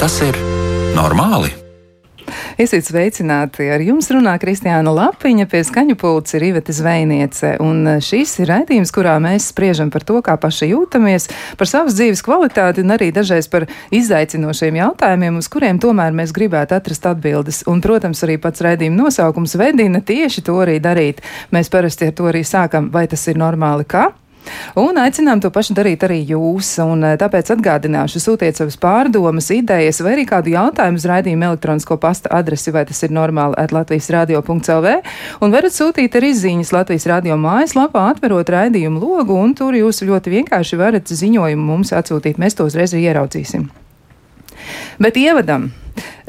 Tas ir normāli? Esiet sveicināti! Ar jums runā Kristiāna Lapiņa, pie skaņu pulca ir Iveta Zvejniece, un e, šis ir raidījums, kurā mēs spriežam par to, kā paši jūtamies, par savas dzīves kvalitāti un arī dažreiz par izaicinošiem jautājumiem, uz kuriem tomēr mēs gribētu atrast atbildes. Un, protams, arī pats raidījuma nosaukums vedina tieši to arī darīt. Mēs parasti ar to arī sākam, vai tas ir normāli kā? Un aicinām to pašu darīt arī jūs. Un, eh, tāpēc atgādināšu, sūtiet savas pārdomas, idejas vai arī kādu jautājumu uz raidījuma elektronisko pasta adresi, vai tas ir normāli at Latvijas radio.lv. Un varat sūtīt arī ziņas Latvijas radio mājaslapā, atverot raidījumu logu, un tur jūs ļoti vienkārši varat ziņojumu mums atsūtīt. Mēs to uzreiz ieraudzīsim. Bet ievadam.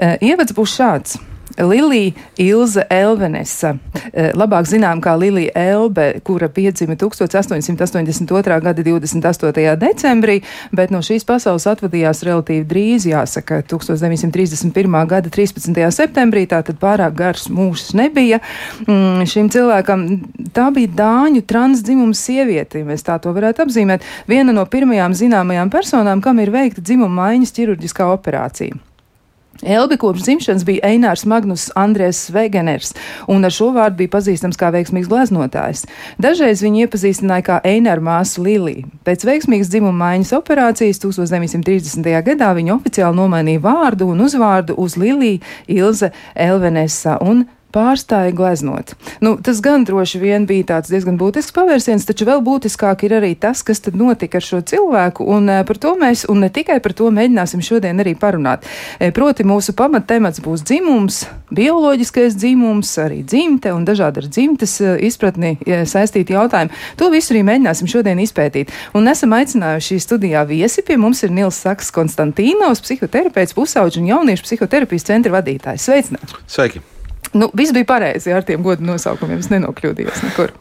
Uh, ievads būs šāds. Lilija Ilze Elvenesa, eh, labāk zinām kā Lilija Elbe, kura piedzima 1882. gada 28. decembrī, bet no šīs pasaules atvadījās relatīvi drīz, jāsaka, 1931. gada 13. septembrī, tātad pārāk gars mūžs nebija. Mm, šim cilvēkam tā bija dāņu transdzimuma sieviete, mēs tā to varētu apzīmēt, viena no pirmajām zināmajām personām, kam ir veikta dzimuma maiņas ķirurģiskā operācija. Elbi kopš dzimšanas bija Einārs Magnus Andrēs Svegeners, un ar šo vārdu bija pazīstams kā veiksmīgs gleznotājs. Dažreiz viņu iepazīstināja kā Eināra māsu Liliju. Pēc veiksmīgas dzimuma maiņas operācijas 1930. gadā viņa oficiāli nomainīja vārdu un uzvārdu uz Liliju Ilze Elvenesa un pārstāja gleznot. Nu, tas gan droši vien bija tāds diezgan būtisks pavērsiens, taču vēl būtiskāk ir arī tas, kas tad notika ar šo cilvēku, un uh, par to mēs, un ne tikai par to mēģināsim šodien arī parunāt. E, proti, mūsu pamattemats būs dzimums, bioloģiskais dzimums, arī dzimte un dažādi ar dzimtes uh, izpratni saistīti jautājumi. To visu arī mēģināsim šodien izpētīt. Un esam aicinājuši studijā viesi. Pie mums ir Nils Saks Konstantīnos, psihoterapeits, pusauģu un jauniešu psihoterapijas centra vadītājs. Sveicināti! Sveiki! Nu, viss bija pareizi ar tiem godu nosaukumiem. Es nenokļūdījos nekur.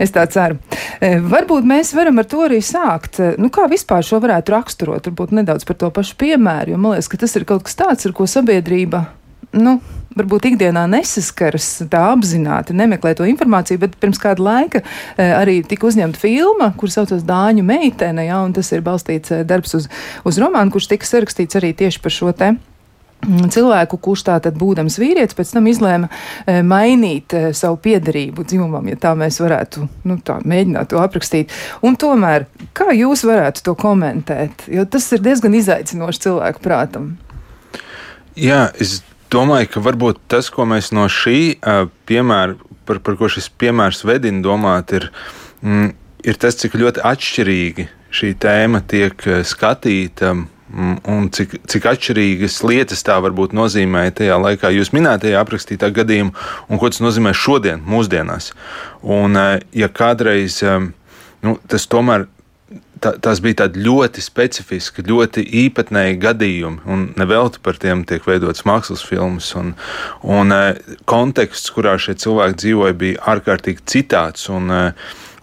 Es tā ceru. E, varbūt mēs varam ar to arī sākt. E, nu, kā vispār šo varētu raksturot? Varbūt nedaudz par to pašu piemēru, jo man liekas, ka tas ir kaut kas tāds, ar ko sabiedrība. Nu, varbūt ikdienā nesaskaras tā apzināti, nemeklē to informāciju, bet pirms kāda laika e, arī tika uzņemta filma, kur saucas Dāņu meitene, ja, un tas ir balstīts darbs uz, uz romānu, kurš tika sarakstīts arī tieši par šo Mm, cilvēku, kurš tātad būdams vīrietis, pēc tam izlēma e, mainīt e, savu piedarību dzimumam, ja tā mēs varētu nu, tā, mēģināt to aprakstīt. Un tomēr, kā jūs varētu to komentēt? Jo tas ir diezgan izaicinoši cilvēku prātam. Jā, es domāju, ka varbūt tas, ko mēs no šī uh, piemēra, par, par ko šis piemērs vedina domāt, ir, mm, ir tas, cik ļoti atšķirīgi šī tēma tiek skatīta Mm, un cik, cik atšķirīgas lietas tā varbūt nozīmēja tajā laikā, jūs minētajā aprakstītā gadījumā, un ko tas nozīmē šodien, mūsdienās. Un, eh, ja kādreiz eh, nu, tas tomēr tā, tās bija tādi ļoti specifiski, ļoti īpatnēji gadījumi, un nevelti par tiem tiek veidots mākslas filmas. Un, un eh, konteksts, kurā šie cilvēki dzīvoja, bija ārkārtīgi citāds. Un,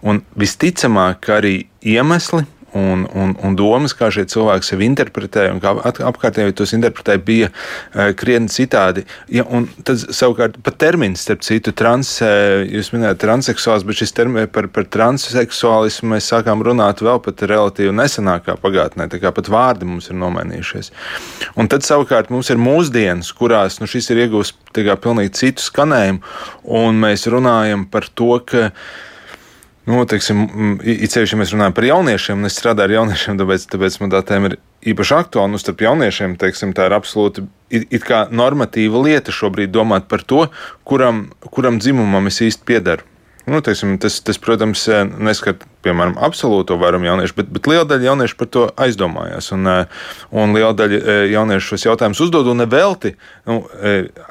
un visticamāk, arī iemesli, un, un, un domas, kā šie cilvēki sevi interpretē un kā apkārtēji tos interpretē, bija uh, krietni citādi. Ja, un tad savukārt pat termins, starp citu, trans, uh, jūs minējāt transseksuāls, bet šis termins par, par transseksuālismu mēs sākām runāt vēl pat relatīvi nesenākā pagātnē, tā kā pat vārdi mums ir nomainījušies. Un tad savukārt mums ir mūsdienas, kurās nu, šis ir iegūst pilnīgi citu skanējumu, un mēs runājam par to, ka Nu, teiksim, it sevišķi, ja mēs runājam par jauniešiem, un es strādāju ar jauniešiem, tāpēc, tāpēc man tā tēma ir īpaši aktuāla. Nu, starp jauniešiem teiksim, tā ir absolūti it, it kā normatīva lieta šobrīd domāt par to, kuram, kuram dzimumam es īsti piedaru. Nu, teiksim, tas, tas, protams, neskar piemēram absolūto vairumu jauniešu, bet, bet liela daļa jauniešu par to aizdomājās. Un, un liela daļa jauniešu šos jautājumus uzdod un nevelti. Nu,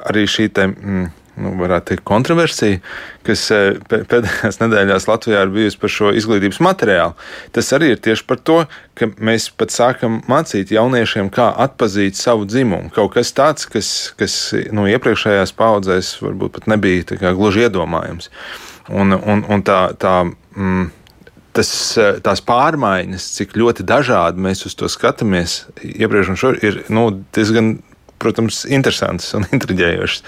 arī šī te, mm, nu, varētu teikt, kontroversija, kas eh, pēdējās nedēļās Latvijā ir bijusi par šo izglītības materiālu. Tas arī ir tieši par to, ka mēs pat sākam mācīt jauniešiem, kā atzīt savu dzimumu. Kaut kas tāds, kas, kas nu, iepriekšējās paudzēs varbūt pat nebija kā, gluži iedomājams. Un, un, un tā, tā, mm, tas, tās pārmaiņas, cik ļoti dažādi mēs uz to skatāmies, iepriekš un šodien, ir nu, diezgan protams, interesantas un intriģējošas.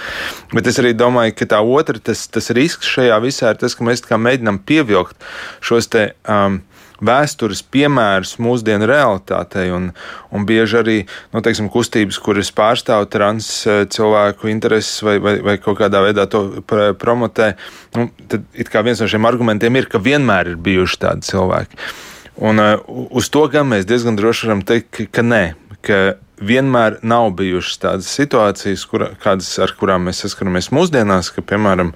Bet es arī domāju, ka tā otra, tas, tas risks šajā visā ir tas, ka mēs mēģinām pievilkt šos te. Um, vēstures piemērus mūsdienu realitātei. Un, un bieži arī nu, teiksim, kustības, kuras pārstāv trans eh, cilvēku intereses vai, vai, vai kaut kādā veidā to promotē, nu, tad viens no šiem argumentiem ir, ka vienmēr ir bijuši tādi cilvēki. Un, uh, uz to gan mēs diezgan droši varam teikt, ka, ka nē, ka vienmēr nav bijušas tādas situācijas, kur, kādas, ar kurām mēs saskaramies mūsdienās, ka, piemēram,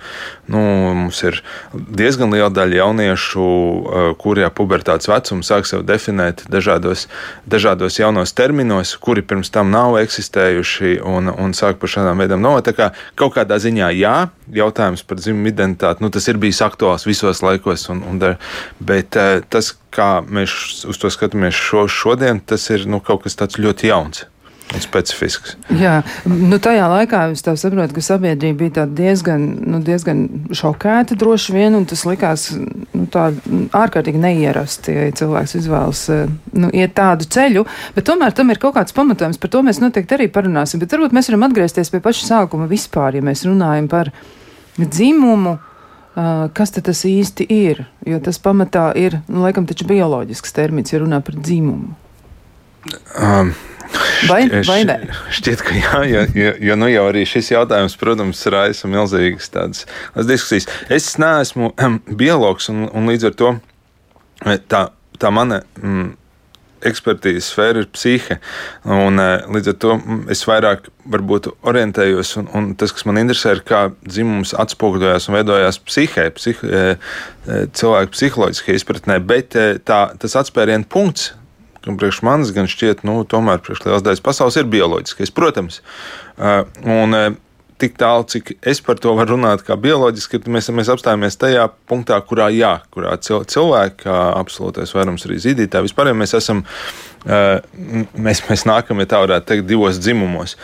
nu, mums ir diezgan liela daļa jauniešu, uh, kuriem pubertātes vecums sāk sev definēt dažādos, dažādos jaunos terminos, kuri pirms tam nav eksistējuši un, un sāk par šādām veidām novērtēt. Kā kaut kādā ziņā, jā, jautājums par dzimumu identitāti, nu, tas ir bijis aktuāls visos laikos, un, un, bet uh, tas, kā mēs uz to skatāmies šo, šodien, tas ir nu, kaut kas tāds ļoti jauns specifisks. Jā, nu tajā laikā es saprotu, ka sabiedrība bija diezgan, nu, diezgan šokēta droši vien, un tas likās nu, ārkārtīgi neierasti, ja cilvēks izvēlas nu, iet tādu ceļu, bet tomēr tam ir kaut kāds pamatojums, par to mēs noteikti arī parunāsim, bet varbūt mēs varam atgriezties pie paša sākuma vispār, ja mēs runājam par dzimumu. Uh, kas tas īsti ir? Jo tas pamatā ir, nu, laikam, taču bioloģisks termins, ja runā par dzimumu. Um, Vai, vai ne? Šķiet, ka jā, jo, jo, jo nu jau arī šis jautājums, protams, raisa milzīgas tādas diskusijas. Es neesmu um, biologs, un, un līdz ar to eh, tā, tā mana. Mm, ekspertīzes sfēra ir psihe. Un, eh, līdz ar to mm, es vairāk orientējos, un, un tas, kas man interesē, ir kā dzimums atspoguļojās un veidojās psihē, psih, eh, cilvēku psiholoģiskajā izpratnē. Bet tā, tas atspērienu punkts gan priekš manis, gan šķiet, nu, tomēr priekš liels daļas pasaules ir bioloģiskais, protams. Uh, un, uh, tik tālu, cik es par to varu runāt, kā bioloģiski, mēs, mēs apstājamies tajā punktā, kurā jā, kurā cilvēki, kā absolūtais vairums arī zīdītāji, vispār mēs esam, uh, mēs, mēs nākam, ja tā varētu teikt, divos dzimumos.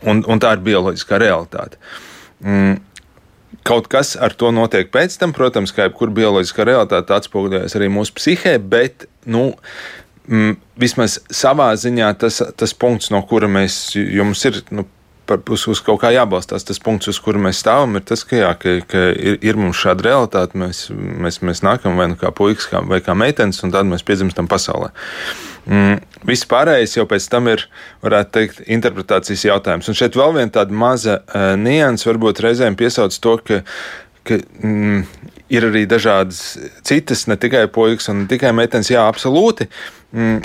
Un, un tā ir bioloģiskā realitāte. Kaut kas ar to notiek pēc tam, protams, kā jebkurā bioloģiskā realitāte atspoguļojas arī mūsu psihē, bet nu, mm, vismaz savā ziņā tas, tas punkts, no kura mēs, jums ir. Nu, uz, uz kaut kā jābalstās. Tas punkts, uz kuru mēs stāvam, ir tas, ka, jā, ka, ka ir, ir mums šāda realitāte. Mēs, mēs, mēs nākam vai nu kā puikas, kā, vai kā meitenes, un tad mēs piedzimstam pasaulē. Mm, viss pārējais jau pēc tam ir, varētu teikt, interpretācijas jautājums. Un šeit vēl viena tāda maza uh, nianses, varbūt reizēm piesauc to, ka, ka mm, ir arī dažādas citas, ne tikai puikas un ne tikai meitenes, jā, absolūti. Mm,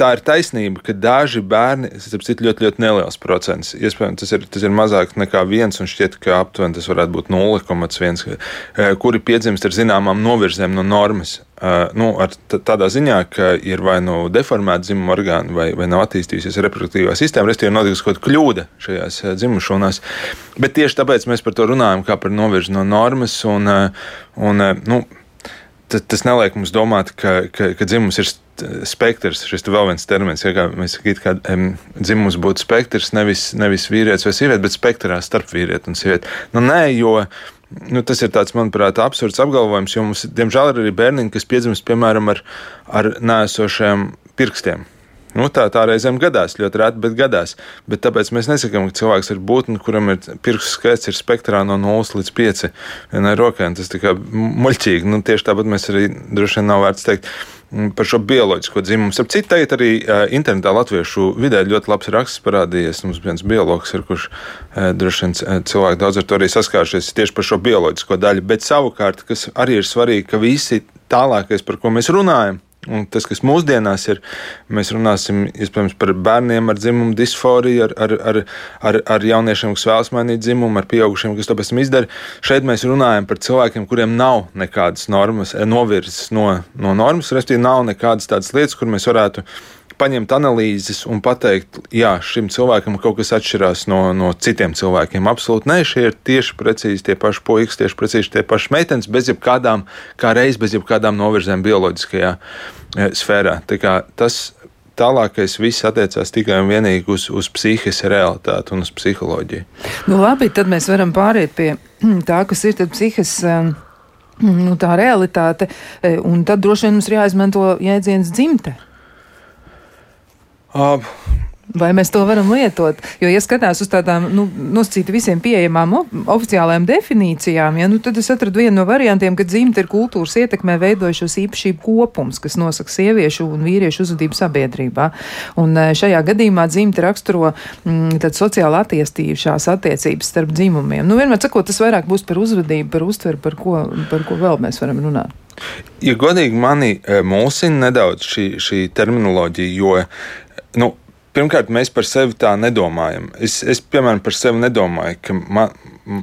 tā ir taisnība, ka daži bērni, tas ir ļoti, ļoti neliels procents, iespējams, tas ir, tas ir mazāk nekā viens, un šķiet, ka aptuveni tas varētu būt 0,1, eh, kuri piedzimst ar zināmām novirzēm no normas. Uh, nu, tādā ziņā, ka ir vai nu deformēta dzimuma orgāna, vai, vai nav attīstījusies reproduktīvā sistēma, respektīvi, notikusi kaut kāda kļūda šajās uh, dzimušanās. Bet tieši tāpēc mēs par to runājam, kā par novirzi no normas. Un, un, nu, tas neliek mums domāt, ka, ka, ka dzimums ir spektrs, šis vēl viens termins, ja kā mēs sakām, ka um, dzimums būtu spektrs, nevis, nevis vīrietis vai sieviete, bet spektrā starp vīrieti un sievieti. Nu, nē, jo nu, tas ir tāds, manuprāt, absurds apgalvojums, jo mums, diemžēl, ir arī bērniņi, kas piedzimst, piemēram, ar, ar nēsošiem pirkstiem. Nu, tā, tā reizēm gadās, ļoti reti, bet gadās. Bet tāpēc mēs nesakām, ka cilvēks ir būtne, kuram ir pirkstu skaits ir spektrā no 0 līdz 5 vienai rokai. Tas ir muļķīgi. Nu, tieši tāpat mēs arī droši vien nav vērts teikt mm, par šo bioloģisko dzimumu. Ap citu, tagad arī internetā latviešu vidē ļoti labs raksts parādījies. Mums viens biologs ir, kurš droši vien cilvēki daudz ar to arī saskāršies tieši par šo bioloģisko daļu. Bet savukārt, kas arī ir svarīgi, ka visi tālākais, par ko mēs runājam, Un tas, kas mūsdienās ir, mēs runāsim iespējams par bērniem ar dzimumu disforiju, ar, ar, ar, ar, ar jauniešiem, kas vēlas mainīt dzimumu, ar pieaugušiem, kas to pēc tam izdara. Šeit mēs runājam par cilvēkiem, kuriem nav nekādas normas, novirzes no, no normas, respektīvi, nav nekādas tādas lietas, kur mēs varētu paņemt analīzes un pateikt, jā, šim cilvēkam kaut kas atšķirās no, no citiem cilvēkiem. Absolūti nē, šie ir tieši precīzi tie paši puikas, tieši precīzi tie paši meitenes, bez jebkādām, kā reiz bez jebkādām novirzēm bioloģiskajā e, sfērā. Tas tālākais viss attiecās tikai un vienīgi uz, uz psihes realitāti un uz psiholoģiju. Nu, labi, tad mēs varam pāriet pie tā, kas ir psihes. Um, nu, tā realitāte, e, un tad droši vien mums ir jāizmanto jēdziens dzimte. Uh, Vai mēs to varam lietot? Jo, ja skatās uz tādām nu, nosacīti visiem pieejamām oficiālajām definīcijām, ja, nu, tad es atradu vienu no variantiem, ka dzimta ir kultūras ietekmē veidojušos īpašību kopums, kas nosaka sieviešu un vīriešu uzvedību sabiedrībā. Un šajā gadījumā dzimta raksturo mm, sociāli attīstījušās attiecības starp dzimumiem. Nu, vienmēr sakot, tas vairāk būs par uzvedību, par uztveri, par ko, par ko vēl mēs varam runāt. Ja godīgi mani mulsina nedaudz šī, šī terminoloģija, jo nu, Pirmkārt, mēs par sevi tā nedomājam. Es, es piemēram, par sevi nedomāju, ka man,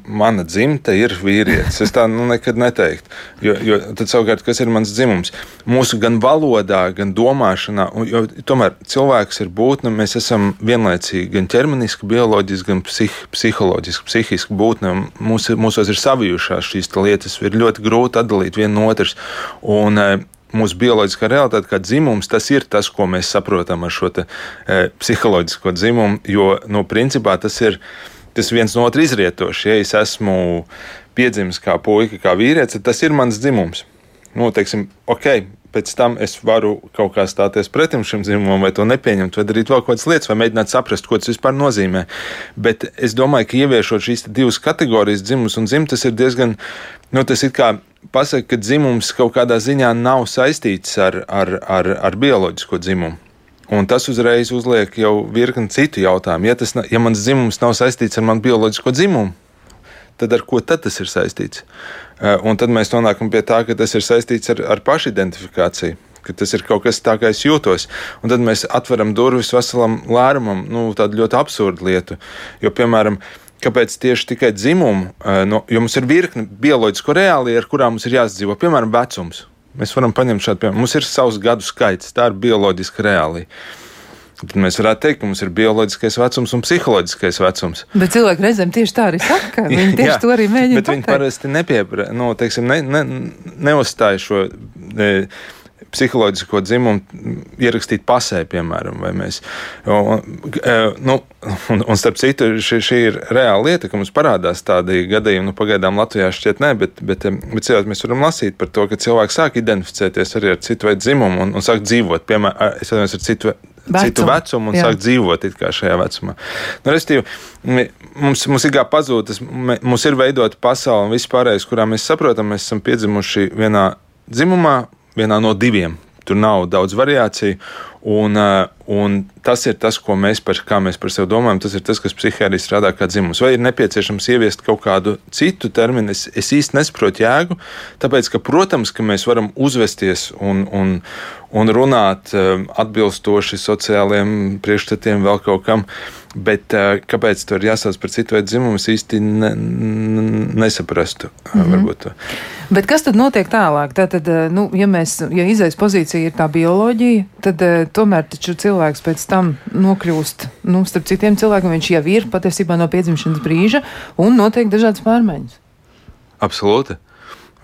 mana dzimta ir vīrietis. Es tā nu, nekad neteiktu. Jo, jo tad savukārt, kas ir mans dzimums? Mūsu gan valodā, gan domāšanā, jo tomēr cilvēks ir būtne, mēs esam vienlaicīgi gan ķermeniski, bioloģiski, gan psih, psiholoģiski, psihiski būtne. Mūs, mūsos ir savijušās šīs lietas, ir ļoti grūti atdalīt vienu no otras. Un, mūsu bioloģiskā realitāte, kā dzimums, tas ir tas, ko mēs saprotam ar šo te, e, psiholoģisko dzimumu. Jo, nu, principā tas ir tas viens no otra izrietošs. Ja es esmu piedzimis kā puika, kā vīrietis, tad tas ir mans dzimums. Nu, teiksim, ok, pēc tam es varu kaut kā stāties pretim šim dzimumam, vai to nepieņemt, vai darīt vēl kādas lietas, vai mēģināt saprast, ko tas vispār nozīmē. Bet es domāju, ka ieviešot šīs divas kategorijas, dzimumus un dzimtas, ir diezgan, nu, tas ir kā pasaka, ka dzimums kaut kādā ziņā nav saistīts ar, ar, ar, ar bioloģisko dzimumu. Un tas uzreiz uzliek jau virkni citu jautājumu. Ja, tas, ja mans dzimums nav saistīts ar manu bioloģisko dzimumu, tad ar ko tad tas ir saistīts? Eh, un tad mēs nonākam pie tā, ka tas ir saistīts ar, ar pašidentifikāciju. Tas ir kaut kas tāds, kā es jūtos. Un tad mēs atveram durvis veselam lērumam, nu, tādu ļoti absurdu lietu. Jo, piemēram, Kāpēc tieši tikai dzimumu? No, jo mums ir virkne bioloģisko reāliju, ar kurām mums ir jāsadzīvo. Piemēram, vecums. Mēs varam paņemt šādu piemēru. Mums ir savs gadu skaits, tā ir bioloģiska reālija. Tad mēs varētu teikt, ka mums ir bioloģiskais vecums un psiholoģiskais vecums. Bet cilvēki reizēm tieši tā arī saka. Viņi tieši Jā, to arī mēģina. Bet viņi parasti nepieprasa, nu, teiksim, ne, ne, neuzstāja šo. Ne, psiholoģisko dzimumu ierakstīt pasē, piemēram. Mēs, e, nu, un, un starp citu, šī, šī ir reāla lieta, ka mums parādās tādi gadījumi. Nu, pagaidām Latvijā šķiet ne, bet, bet, bet cilvēki mēs varam lasīt par to, ka cilvēki sāk identificēties arī ar citu veidu dzimumu un, un sāk dzīvot, piemēram, es atceros, ar citu Vecumu. citu vecumu un jā. sāk dzīvot šajā vecumā. Nu, restīvi, mums, mums ir kā pazūd, mums ir veidota pasaule un viss pārējais, kurā mēs saprotam, mēs esam piedzimuši vienā dzimumā, vienā no diviem. Tur nav daudz variāciju. Un, uh, un tas ir tas, ko mēs par, mēs par sevi domājam. Tas ir tas, kas psihiatrija strādā kā dzimums. Vai ir nepieciešams ieviest kaut kādu citu terminu? Es, es īsti nesaprotu jēgu. Tāpēc, ka, protams, ka mēs varam uzvesties un, un, un runāt um, atbilstoši sociālajiem priekšstatiem, vēl kaut kam. Bet uh, kāpēc tur jāsauc par citu veidu dzimumu, es īsti ne, nesaprastu. Mm -hmm. Varbūt. Bet kas tad notiek tālāk? Tātad, nu, ja, mēs, ja izējas pozīcija ir tā bioloģija, tad tomēr cilvēks pēc tam nokļūst, nu, starp citiem cilvēkiem, viņš jau ir patiesībā no piedzimšanas brīža un notiek dažādas pārmaiņas. Absolūti.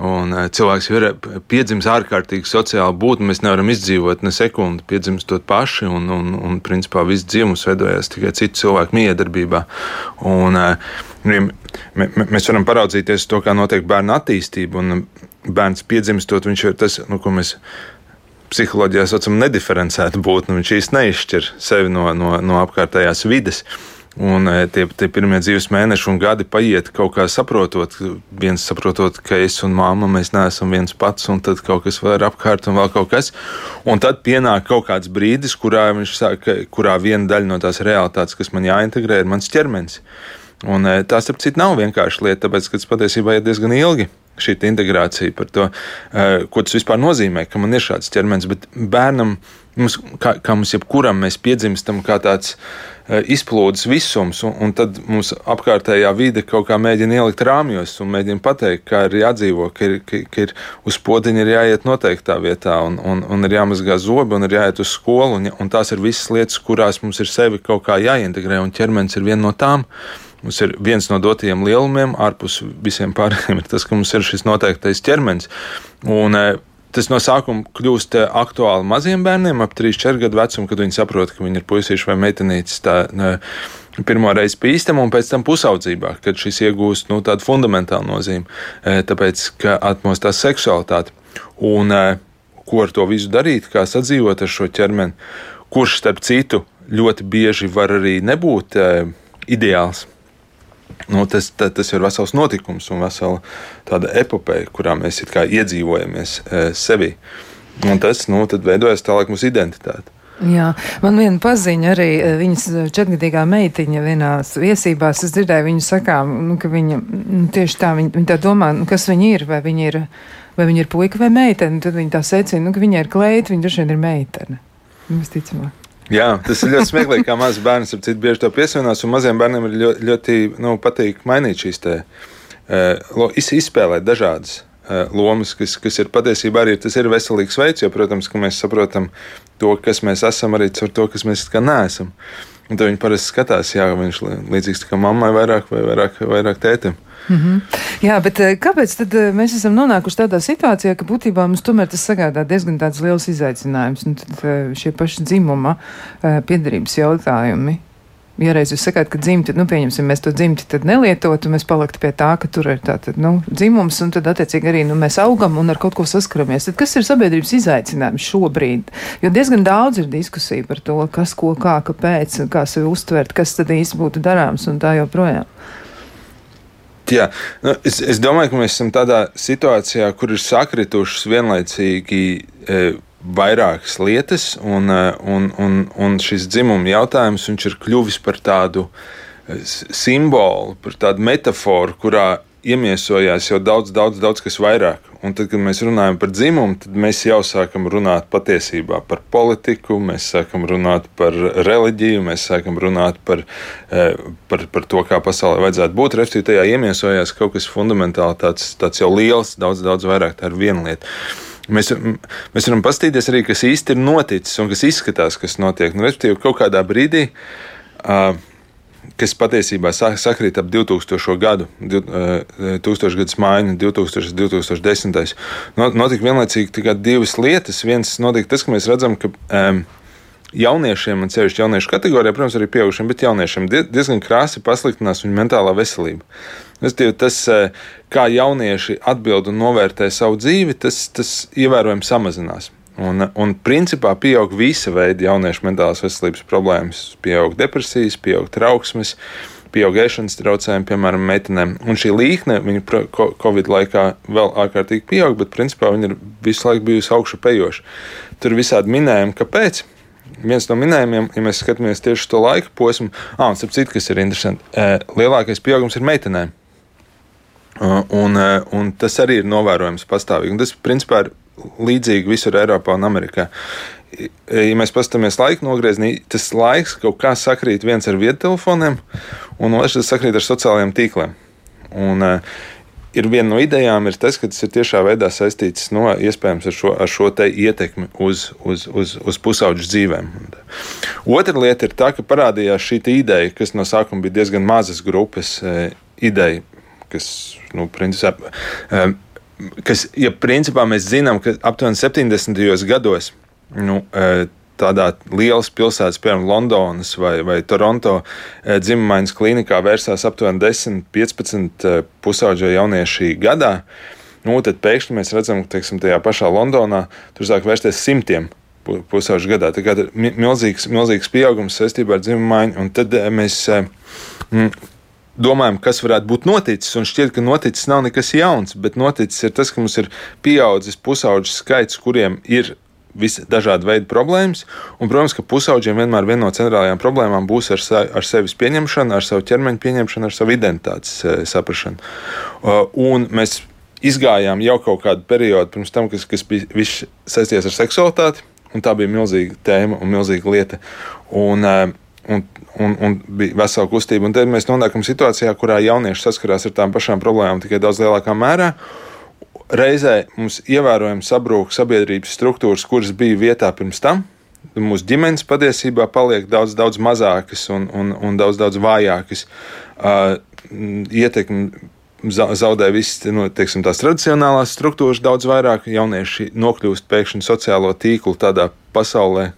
Un eh, cilvēks ir piedzimis ārkārtīgi sociāli būtne. Mēs nevaram izdzīvot ne sekundi, piedzimstot paši. Un, un, un principā viss dzīvums veidojas tikai citu cilvēku miedarbībā. Un, eh, mēs varam paraudzīties to, kā notiek bērna attīstība. Un bērns piedzimstot, viņš ir tas, nu, ko mēs psiholoģijā saucam, nediferencēta būtne. Viņš īstenībā neizšķir sevi no, no, no apkārtējās vides. Un e, tie, tie pirmie dzīves mēneši un gadi paiet kaut kā saprotot, viens saprotot, ka es un māma mēs neesam viens pats, un tad kaut kas vēl ir apkārt un vēl kaut kas. Un tad pienāk kaut kāds brīdis, kurā, saka, kurā viena daļa no tās realitātes, kas man jāintegrē, ir mans ķermenis. Un e, tā, starp citu, nav vienkārši lieta, tāpēc, ka tas patiesībā ir diezgan ilgi šī integrācija par to, e, ko tas vispār nozīmē, ka man ir šāds ķermenis. Bet bērnam, mums, kā, kā mums jebkuram, mēs piedzimstam kā tāds Eh, izplūdes visums, un, un tad mums apkārtējā vide kaut kā mēģina ielikt rāmjos un mēģina pateikt, kā ir jādzīvo, ka ir, ka, ka ir uz podziņa ir jāiet noteiktā vietā, un, un, un ir jāmazgā zobi, un ir jāiet uz skolu, un, un tās ir visas lietas, kurās mums ir sevi kaut kā jāintegrē, un ķermenis ir viena no tām. Mums ir viens no dotajiem lielumiem, ārpus visiem pārējiem, ir tas, ka mums ir šis noteiktais ķermenis. Un, eh, Tas no sākuma kļūst eh, aktuāli maziem bērniem, ap 3-4 gadu vecumu, kad viņi saprot, ka viņi ir puisīši vai meitenītes. Tā, ne, Pirmā reize pīstam, un pēc tam pusaudzībā, kad šis iegūst nu, tādu fundamentālu nozīmi, eh, tāpēc, ka atmostās seksualitāte. Un, ko ar to visu darīt, kā sadzīvot ar šo ķermeni? kurš starp citu ļoti bieži var arī nebūt ideāls. Nu, tas, tas, tas ir vesels notikums un vesela tāda epopeja, kurā mēs iedzīvojamies e, sevi. Un tas nu, veidojas tālāk mūsu identitāte. Jā, man viena paziņa arī viņas četrgadīgā meitiņa vienās viesībās. Es dzirdēju viņu sakām, nu, ka viņa nu, tieši tā, viņa, viņa tā domā, nu, kas viņa ir, vai viņa ir, vai viņa ir puika vai meitene. Tad viņa tā secina, nu, ka viņa ir kleita, viņa droši vien ir meitene. Visticamāk. Jā, tas ir ļoti smieklīgi, kā mazs bērns ar citu bieži to piesaucās. Maziem bērniem ir ļoti, ļoti nu, patīk mainīt šīs te, uh, izspēlēt dažādas uh, lomas, kas, kas ir patiesībā arī tas ir veselīgs veids, jo, protams, mēs saprotam to, kas mēs esam, arī caur to, kas mēs kā neesam. Un tad viņi parasti skatās, jā, viņš līdzīgs kā mammai vairāk vai vairāk, vairāk tētim. Mm -hmm. Jā, bet eh, kāpēc tad eh, mēs esam nonākuši tādā situācijā, ka būtībā mums tomēr tas sagādā diezgan tāds liels izaicinājums, un tad eh, šie paši dzimuma piedarības jautājumi? Ja reiz jūs sakāt, ka dzimti, nu, pieņemsim, mēs to dzimti tad nelietotu, mēs paliktu pie tā, ka tur ir tātad, nu, dzimums, un tad, attiecīgi, arī, nu, mēs augam un ar kaut ko saskaramies. Tad kas ir sabiedrības izaicinājums šobrīd? Jo diezgan daudz ir diskusija par to, kas, ko, kā, kāpēc, kā sevi uztvert, kas tad īsti būtu darāms un tā joprojām. Jā, nu, es, es domāju, ka mēs esam tādā situācijā, kur ir sakritušas vienlaicīgi e, vairākas lietas, un, e, un, un, un šis dzimuma jautājums ir kļuvis par tādu e, simbolu, par tādu metaforu, kurā iemiesojās jau daudz, daudz, daudz kas vairāk. Un tad, kad mēs runājam par dzimumu, tad mēs jau sākam runāt patiesībā par politiku, mēs sākam runāt par reliģiju, mēs sākam runāt par, eh, par, par to, kā pasaulē vajadzētu būt. Respektīvi, tajā iemiesojās kaut kas fundamentāli tāds, tāds jau liels, daudz, daudz vairāk. Tā ir viena lieta. Mēs, mēs varam paskatīties arī, kas īsti ir noticis un kas izskatās, kas notiek. Nu, respektīvi, kaut kādā brīdī. Uh, kas patiesībā sakrīt ap 2000. gadu, 1000 gadus maiņu, 2000, 2010. Notika vienlaicīgi divas lietas. Viens notika tas, ka mēs redzam, ka um, jauniešiem, un sevišķi jauniešu kategorijā, protams, arī pieaugušiem, bet jauniešiem diezgan krāsi pasliktinās viņu mentālā veselība. Tas, kā jaunieši atbild un novērtē savu dzīvi, tas, tas ievērojami samazinās. Un, un principā pieaug visa veida jauniešu mentālās veselības problēmas. Pieaug depresijas, pieaug trauksmes, pieaug ēšanas traucējumi, piemēram, meitenēm. Un šī līkne, viņa Covid laikā vēl ārkārtīgi pieaug, bet principā viņa ir visu laiku bijusi augšu pejoša. Tur ir visādi minējumi, kāpēc. Viens no minējumiem, ja mēs skatāmies tieši to laika posmu, ah, un starp citu, kas ir interesanti, lielākais pieaugums ir meitenēm. Un, un tas arī ir novērojams pastāvīgi. Un tas, principā, ir līdzīgi visur Eiropā un Amerikā. Ja mēs paskatāmies laika nogriezienī, tas laiks kaut kā sakrīt viens ar viedtelefoniem, un otrs sakrīt ar sociālajiem tīkliem. Un, uh, ir viena no idejām, ir tas, ka tas ir tiešā veidā saistīts no iespējams ar šo, ar šo ietekmi uz, uz, uz, uz pusauģu dzīvēm. Otra lieta ir tā, ka parādījās šī ideja, kas no sākuma bija diezgan mazas grupas ideja, kas, nu, principā, e, kas, ja principā mēs zinām, ka aptuveni 70. gados nu, e, tādā lielas pilsētas, piemēram, Londonas vai, vai Toronto e, dzimumainas klinikā vērsās aptuveni 10, 15 e, pusaudžie jaunieši gadā. Nu, tad pēkšņi mēs redzam, ka teiksim, tajā pašā Londonā tur sāk vērsties simtiem pusauģu gadā. Tā ir milzīgs, milzīgs pieaugums saistībā ar dzimumu maiņu. Tad mēs domājam, kas varētu būt noticis, un šķiet, ka noticis nav nekas jauns, bet noticis ir tas, ka mums ir pieaudzis pusauģu skaits, kuriem ir dažādi veidi problēmas. Un, protams, ka pusaudžiem vienmēr viena no centrālajām problēmām būs ar, sa, ar sevis pieņemšanu, ar savu ķermeņa pieņemšanu, ar savu identitātes e, saprāšanu. Uh, un mēs izgājām jau kaut kādu periodu pirms tam, kas, kas bija saistīts ar seksualitāti, un tā bija milzīga tēma un milzīga lieta. Un, uh, un, un, un bija vesela kustība. Un tad mēs nonākam situācijā, kurā jaunieši saskarās ar tām pašām problēmām tikai daudz lielākā mērā. Reizē mums ievērojami sabrūk sabiedrības struktūras, kuras bija vietā pirms tam. Mūsu ģimenes patiesībā paliek daudz, daudz mazākas un, un, un daudz, daudz vājākas. Uh, ietekmi zaudē visas nu, teiksim, tās tradicionālās struktūras daudz vairāk. Jaunieši nokļūst pēkšņi sociālo tīklu tādā pasaulē,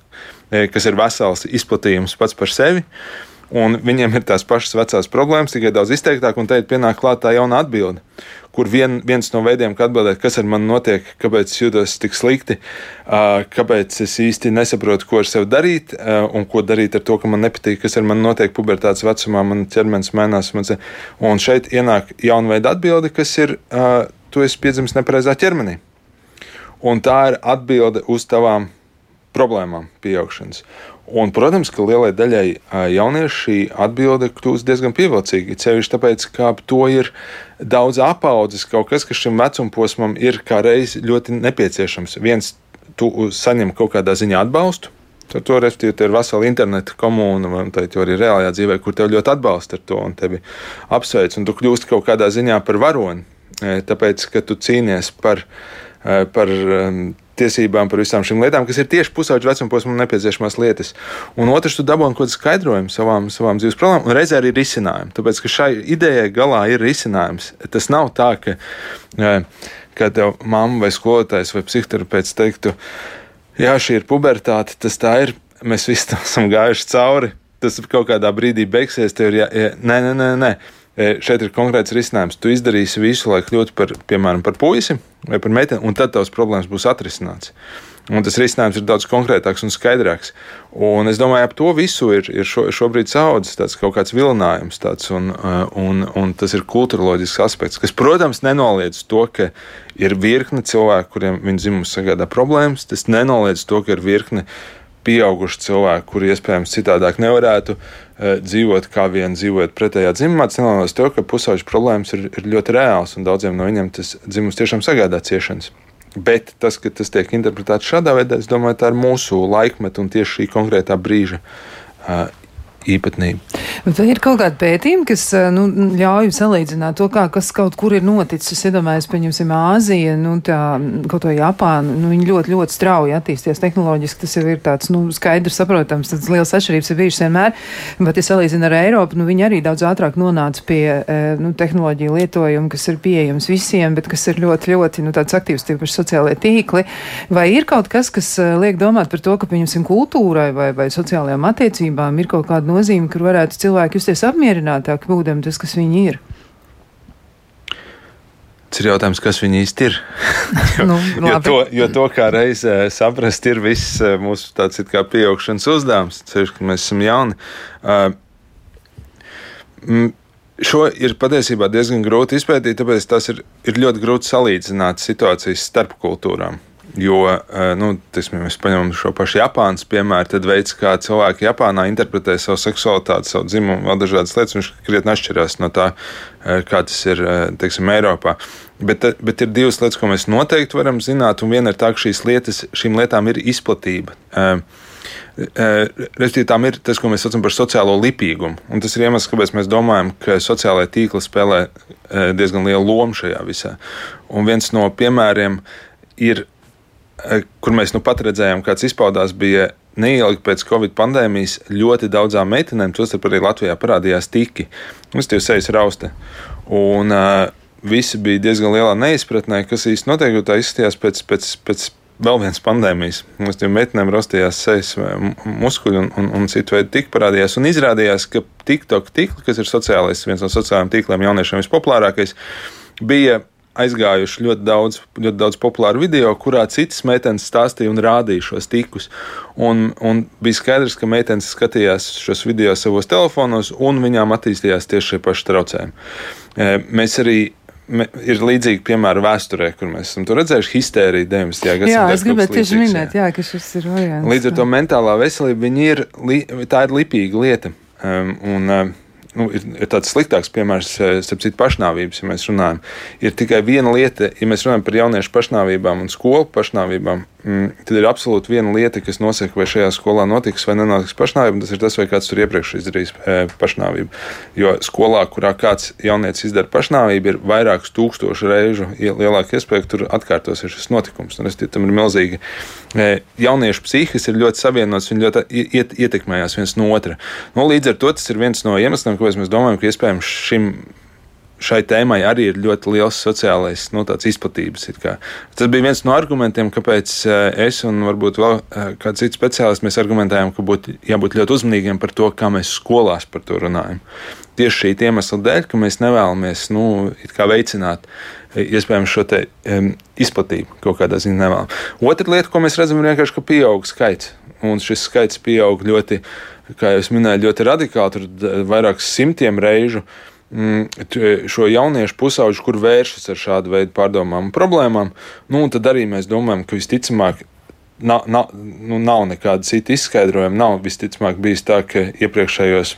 kas ir vesels izplatījums pats par sevi. Un viņiem ir tās pašas vecās problēmas, tikai daudz izteiktāk, un te ir pienāk klāt tā jauna atbilde, kur vien, viens no veidiem, kā atbildēt, kas ar mani notiek, kāpēc es jūtos tik slikti, kāpēc es īsti nesaprotu, ko ar sevi darīt un ko darīt ar to, ka man nepatīk, kas ar mani notiek pubertātes vecumā, man ķermenis mainās. Un šeit ienāk jauna veida atbilde, kas ir, tu esi piedzimis nepareizā ķermenī. Un tā ir atbilde uz tavām problēmām pieaugšanas. Un, protams, ka lielai daļai jauniešu šī atbilde kļūst diezgan pievilcīga. Ceļš tāpēc, ka to ir daudz apaudzes, kaut kas, kas šim vecumposmam ir kā reiz ļoti nepieciešams. Viens, tu saņem kaut kādā ziņā atbalstu. Tur respektīvi ir vesela interneta komūna, vai arī reālajā dzīvē, kur tev ļoti atbalsta ar to un tevi apsveic. Un tu kļūsti kaut kādā ziņā par varoni, tāpēc, ka tu cīnies par, par tiesībām par visām šīm lietām, kas ir tieši pusauģa vecuma posmam nepieciešamās lietas. Un otrs, tu dabūji kaut kādu skaidrojumu savām, savām dzīves problēmām, un reizē arī risinājumu. Tāpēc, ka šai idejai galā ir risinājums. Tas nav tā, ka, ka tev mamma vai skolotājs vai psihoterapeits teiktu, jā, šī ir pubertāte, tas tā ir, mēs visi tam esam gājuši cauri. Tas kaut kādā brīdī beigsies, tev ir jā, jā, nē, nē, nē, nē. E, šeit ir konkrēts risinājums. Tu izdarīsi visu, lai kļūtu par, piemēram, par puisi vai par meiteni, un tad tavs problēmas būs atrisināts. Un tas risinājums ir daudz konkrētāks un skaidrāks. Un es domāju, ap to visu ir, ir šo, šobrīd saudzes tāds kaut kāds vilinājums, tāds, un, e, un, un tas ir kultūroloģisks aspekts, kas, protams, nenoliedz to, ka ir virkne cilvēku, kuriem viņa dzimums sagādā problēmas. Tas nenoliedz to, ka ir virkne pieauguši cilvēki, kuri iespējams citādāk nevarētu uh, dzīvot, kā vien dzīvojot pretējā dzimumā. Tas nenoliedz to, ka pusauģu problēmas ir, ir ļoti reāls un daudziem no viņiem tas dzimums tiešām sagādā ciešanas. Bet tas, ka tas tiek interpretēts šādā veidā, es domāju, tā ir mūsu laikmeta un tieši šī konkrētā brīža uh, īpatnība. Vai ir kaut kāda pētījuma, kas eh, nu, ļauj salīdzināt to, kā, kas kaut kur ir noticis? Es iedomājos, pieņemsim, Āzija, nu, tā, kaut vai Japāna, nu, viņi ļoti, ļoti strauji attīstīties tehnoloģiski. Tas jau ir tāds, nu, skaidrs, saprotams, tas liels atšķirības ir bijušas vienmēr, bet, ja salīdzina ar Eiropu, nu, viņi arī daudz ātrāk nonāca pie, eh, nu, tehnoloģiju lietojuma, kas ir pieejams visiem, bet kas ir ļoti, ļoti, nu, tāds aktīvs, tīpaši sociālajie tīkli. Vai ir kaut kas, kas eh, liek domāt par to, ka, pieņemsim, kultūrai vai, vai sociālajām attiecībām ir kaut kāda nozīme, kur varētu cilvēki justies apmierinātāki, būdami tas, kas viņi ir? Tas ir jautājums, kas viņi īsti ir. jo, nu, jo, to, jo to kā reizē saprast, ir viss eh, mūsu tāds kā pieaugšanas uzdevums, ceļš, ka mēs esam jauni. Uh, Šo ir patiesībā diezgan grūti izpētīt, tāpēc tas ir, ir ļoti grūti salīdzināt situācijas starp kultūrām. Jo, eh, nu, tiksim, mēs paņemam šo pašu Japānas piemēru, tad veids, kā cilvēki Japānā interpretē savu seksualitāti, savu dzimumu, vēl dažādas lietas, viņš krietni atšķirās no tā, eh, kā tas ir eh, teiksim, Eiropā. Bet, bet ir divas lietas, ko mēs noteikti varam zināt, un viena ir tā, ka šīs lietas, šīm lietām ir izplatība. Respektīvi, tām ir tas, ko mēs saucam par sociālo lipīgumu. Un tas ir iemesls, kāpēc mēs domājam, ka sociālai tīkli spēlē diezgan lielu lomu šajā visā. Un viens no piemēriem ir kur mēs nu pat redzējām, kāds izpaudās, bija neilgi pēc Covid pandēmijas ļoti daudzām meitenēm, tostarp arī Latvijā parādījās tiki. Mums tie sejas rausta. Un uh, visi bija diezgan lielā neizpratnē, kas īsti notiek, jo tā izskatījās pēc, pēc, pēc vēl vienas pandēmijas. Mums tiem meitenēm rastījās sejas muskuļi un, un, un citu veidu tika parādījās. Un izrādījās, ka TikTok tīkli, kas ir sociālais, viens no sociālajiem tīkliem jauniešiem vispopulārākais, bija aizgājuši ļoti daudz, ļoti daudz populāru video, kurā citas meitenes stāstīja un rādīja šos tikus. Un, un bija skaidrs, ka meitenes skatījās šos video savos telefonos, un viņām attīstījās tieši šie paši traucējumi. E, mēs arī ir līdzīgi piemēram vēsturē, kur mēs esam redzējuši histēriju 90. gadsimtā. Jā, es gribēju tieši minēt, jā. Ka šis ir variants. Līdz ar to mentālā veselība ir, tā ir lipīga lieta. Um, un, um, nu, ir, ir tāds sliktāks piemērs, eh, starp citu, pašnāvības, ja mēs runājam. Ir tikai viena lieta, ja mēs runājam par jauniešu pašnāvībām un skolu pašnāvībām, tad ir absolūti viena lieta, kas nosaka, vai šajā skolā notiks vai nenotiks pašnāvība. Tas ir tas, vai kāds tur iepriekš izdarījis e, pašnāvību. Jo skolā, kurā kāds jaunietis izdara pašnāvību, ir vairākus tūkstošu reižu lielāka iespēja, ka tur atkārtosies šis notikums. Un es tam ir milzīgi. E, jauniešu psihikas ir ļoti savienotas, viņi ļoti iet, ietekmējās viens no otra. Nu, līdz ar to tas ir viens no iemesliem, kāpēc mēs domājam, ka iespējams šim šai tēmai arī ir ļoti liels sociālais nu, izplatības. Tas bija viens no argumentiem, kāpēc es un varbūt vēl kāds cits speciālists mēs argumentējam, ka būtu jābūt ļoti uzmanīgiem par to, kā mēs skolās par to runājam. Tieši šī iemesla dēļ, ka mēs nevēlamies nu, veicināt iespējams šo te, um, izplatību kaut kādā ziņā nevēlam. Otra lieta, ko mēs redzam, ir vienkārši, ka pieaug skaits. Un šis skaits pieaug ļoti, kā jau minēju, ļoti radikāli, tur vairākus simtiem reižu. Mm, šo jauniešu pusauģu, kur vēršas ar šādu veidu pārdomām un problēmām, nu, tad arī mēs domājam, ka visticamāk nav, nav, nu, nav nekāda cita izskaidrojuma. Nav visticamāk bijis tā, ka iepriekšējos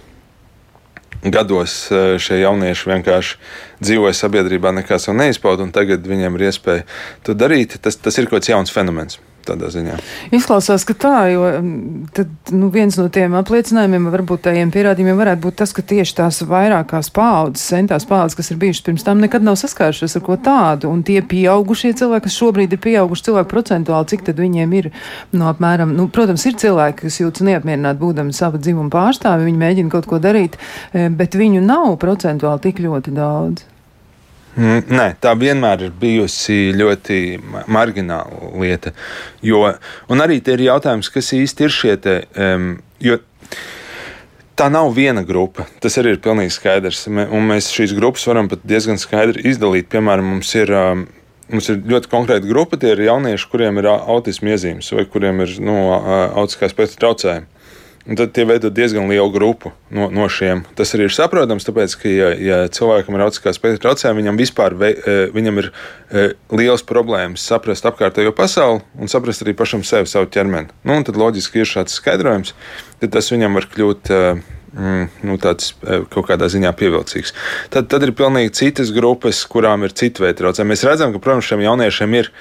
gados eh, šie jaunieši vienkārši dzīvoja sabiedrībā, nekā savu neizpauda, un tagad viņiem ir iespēja to darīt. Tas, tas ir kaut kāds jauns fenomens tādā ziņā. Izklausās, ka tā, jo mm, tad, nu, viens no tiem apliecinājumiem, varbūt tajiem pierādījumiem varētu būt tas, ka tieši tās vairākās paudzes, centās paudzes, kas ir bijušas pirms tam, nekad nav saskārušās ar ko tādu. Un tie pieaugušie cilvēki, kas šobrīd ir pieauguši cilvēki procentuāli, cik tad viņiem ir, nu, apmēram, nu, protams, ir cilvēki, kas jūtas neapmierināti būdami sava dzimuma pārstāvi, viņi mēģina kaut ko darīt, eh, bet viņu nav procentuāli tik ļoti daudz. Mm, nē, tā vienmēr ir bijusi ļoti margināla lieta. Jo, un arī ir jautājums, kas īsti ir šie te. Um, Tā nav viena grupa. Tas arī ir pilnīgi skaidrs. Un mēs šīs grupas varam pat diezgan skaidri izdalīt. Piemēram, mums ir, um, mums ir ļoti konkrēta grupa. Tie ir jaunieši, kuriem ir autisma iezīmes vai kuriem ir nu, autiskā spektra traucējumi. Un tad tie veido diezgan lielu grupu no, no šiem. Tas arī ir saprotams, tāpēc, ka, ja, ja cilvēkam ir autiskā spektra traucējumi, viņam vispār vei, e, viņam ir e, liels problēmas saprast apkārtējo pasauli un saprast arī pašam sevi, savu ķermeni. Nu, tad loģiski ir šāds skaidrojums, tad tas viņam var kļūt. E, mm, nu, tāds kaut kādā ziņā pievilcīgs. Tad, tad ir pilnīgi citas grupas, kurām ir citi veidi traucējumi. Mēs redzam, ka, protams, šiem jauniešiem ir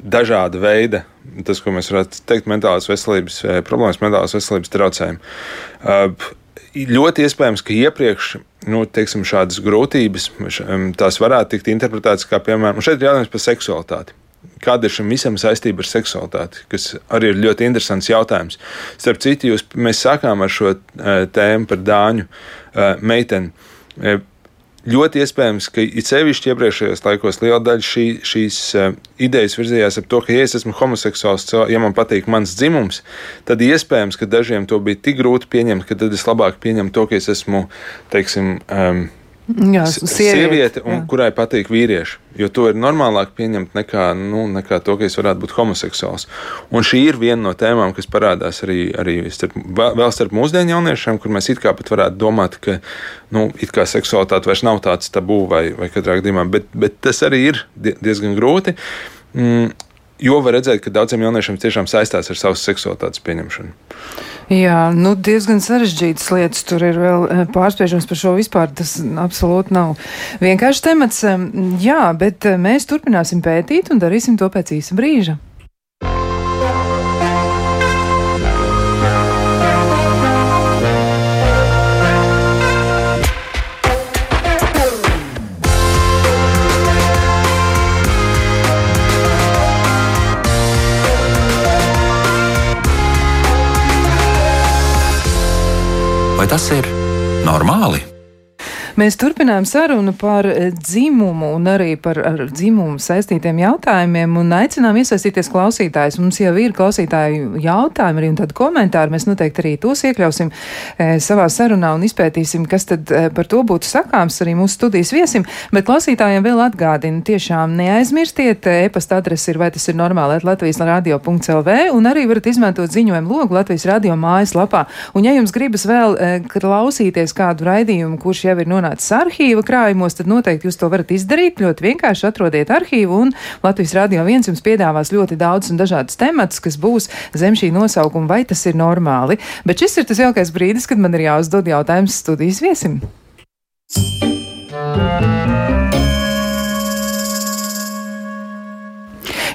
dažāda veida, tas, ko mēs varētu teikt, mentālās veselības eh, problēmas, mentālās veselības traucējumi. Uh, ļoti iespējams, ka iepriekš nu, teiksim, šādas grūtības tās varētu tikt interpretētas kā, piemēram, šeit ir jautājums par seksualitāti. Kāda ir šim visam saistība ar seksualitāti, kas arī ir ļoti interesants jautājums. Starp citu, jūs, mēs sākām ar šo uh, tēmu par dāņu meiteni. Ļoti iespējams, ka it sevišķi iepriekšējos laikos liela daļa šī, šīs uh, idejas virzījās ap to, ka, ja es esmu homoseksuāls, ja man patīk mans dzimums, tad iespējams, ka dažiem to bija tik grūti pieņemt, ka tad es labāk pieņemu to, ka es esmu, teiksim, um, Jā, sieviete, sieviete un, jā. kurai patīk vīrieši. Jo to ir normālāk pieņemt nekā, nu, nekā to, ka es varētu būt homoseksuāls. Un šī ir viena no tēmām, kas parādās arī, arī starp, vēl starp mūsdienu jauniešiem, kur mēs it kā pat varētu domāt, ka nu, seksualitāte vairs nav tāds tabū vai, vai katrā gadījumā, bet, bet tas arī ir diezgan grūti. Mm, jo var redzēt, ka daudziem jauniešiem tiešām saistās ar savas seksualitātes pieņemšanu. Jā, nu diezgan sarežģītas lietas tur ir vēl eh, pārspiežams par šo vispār. Tas absolūti nav vienkārši temats. Jā, bet eh, mēs turpināsim pētīt un darīsim to pēc īsa brīža. Tas ir normāli? Mēs turpinām sarunu par eh, dzimumu un arī par dzimumu saistītiem jautājumiem un aicinām iesaistīties klausītājus. Mums jau ir klausītāju jautājumi arī un tad komentāri. Mēs noteikti arī tos iekļausim e, savā sarunā un izpētīsim, kas tad e, par to būtu sakāms arī mūsu studijas viesim. Bet klausītājiem vēl atgādinu, tiešām neaizmirstiet, e-pasta adrese ir vai tas ir normāli, Latvijas radio.lv un arī varat izmantot ziņojumu logu Latvijas radio mājaslapā. Un ja jums gribas vēl e, klausīties kādu raidījumu, kurš jau ir nonācis nonācis arhīva krājumos, tad noteikti jūs to varat izdarīt. Ļoti vienkārši atrodiet arhīvu, un Latvijas Rādio 1 jums piedāvās ļoti daudz un dažādas tematus, kas būs zem šī nosaukuma, vai tas ir normāli. Bet šis ir tas jaukais brīdis, kad man ir jāuzdod jautājums studijas viesim.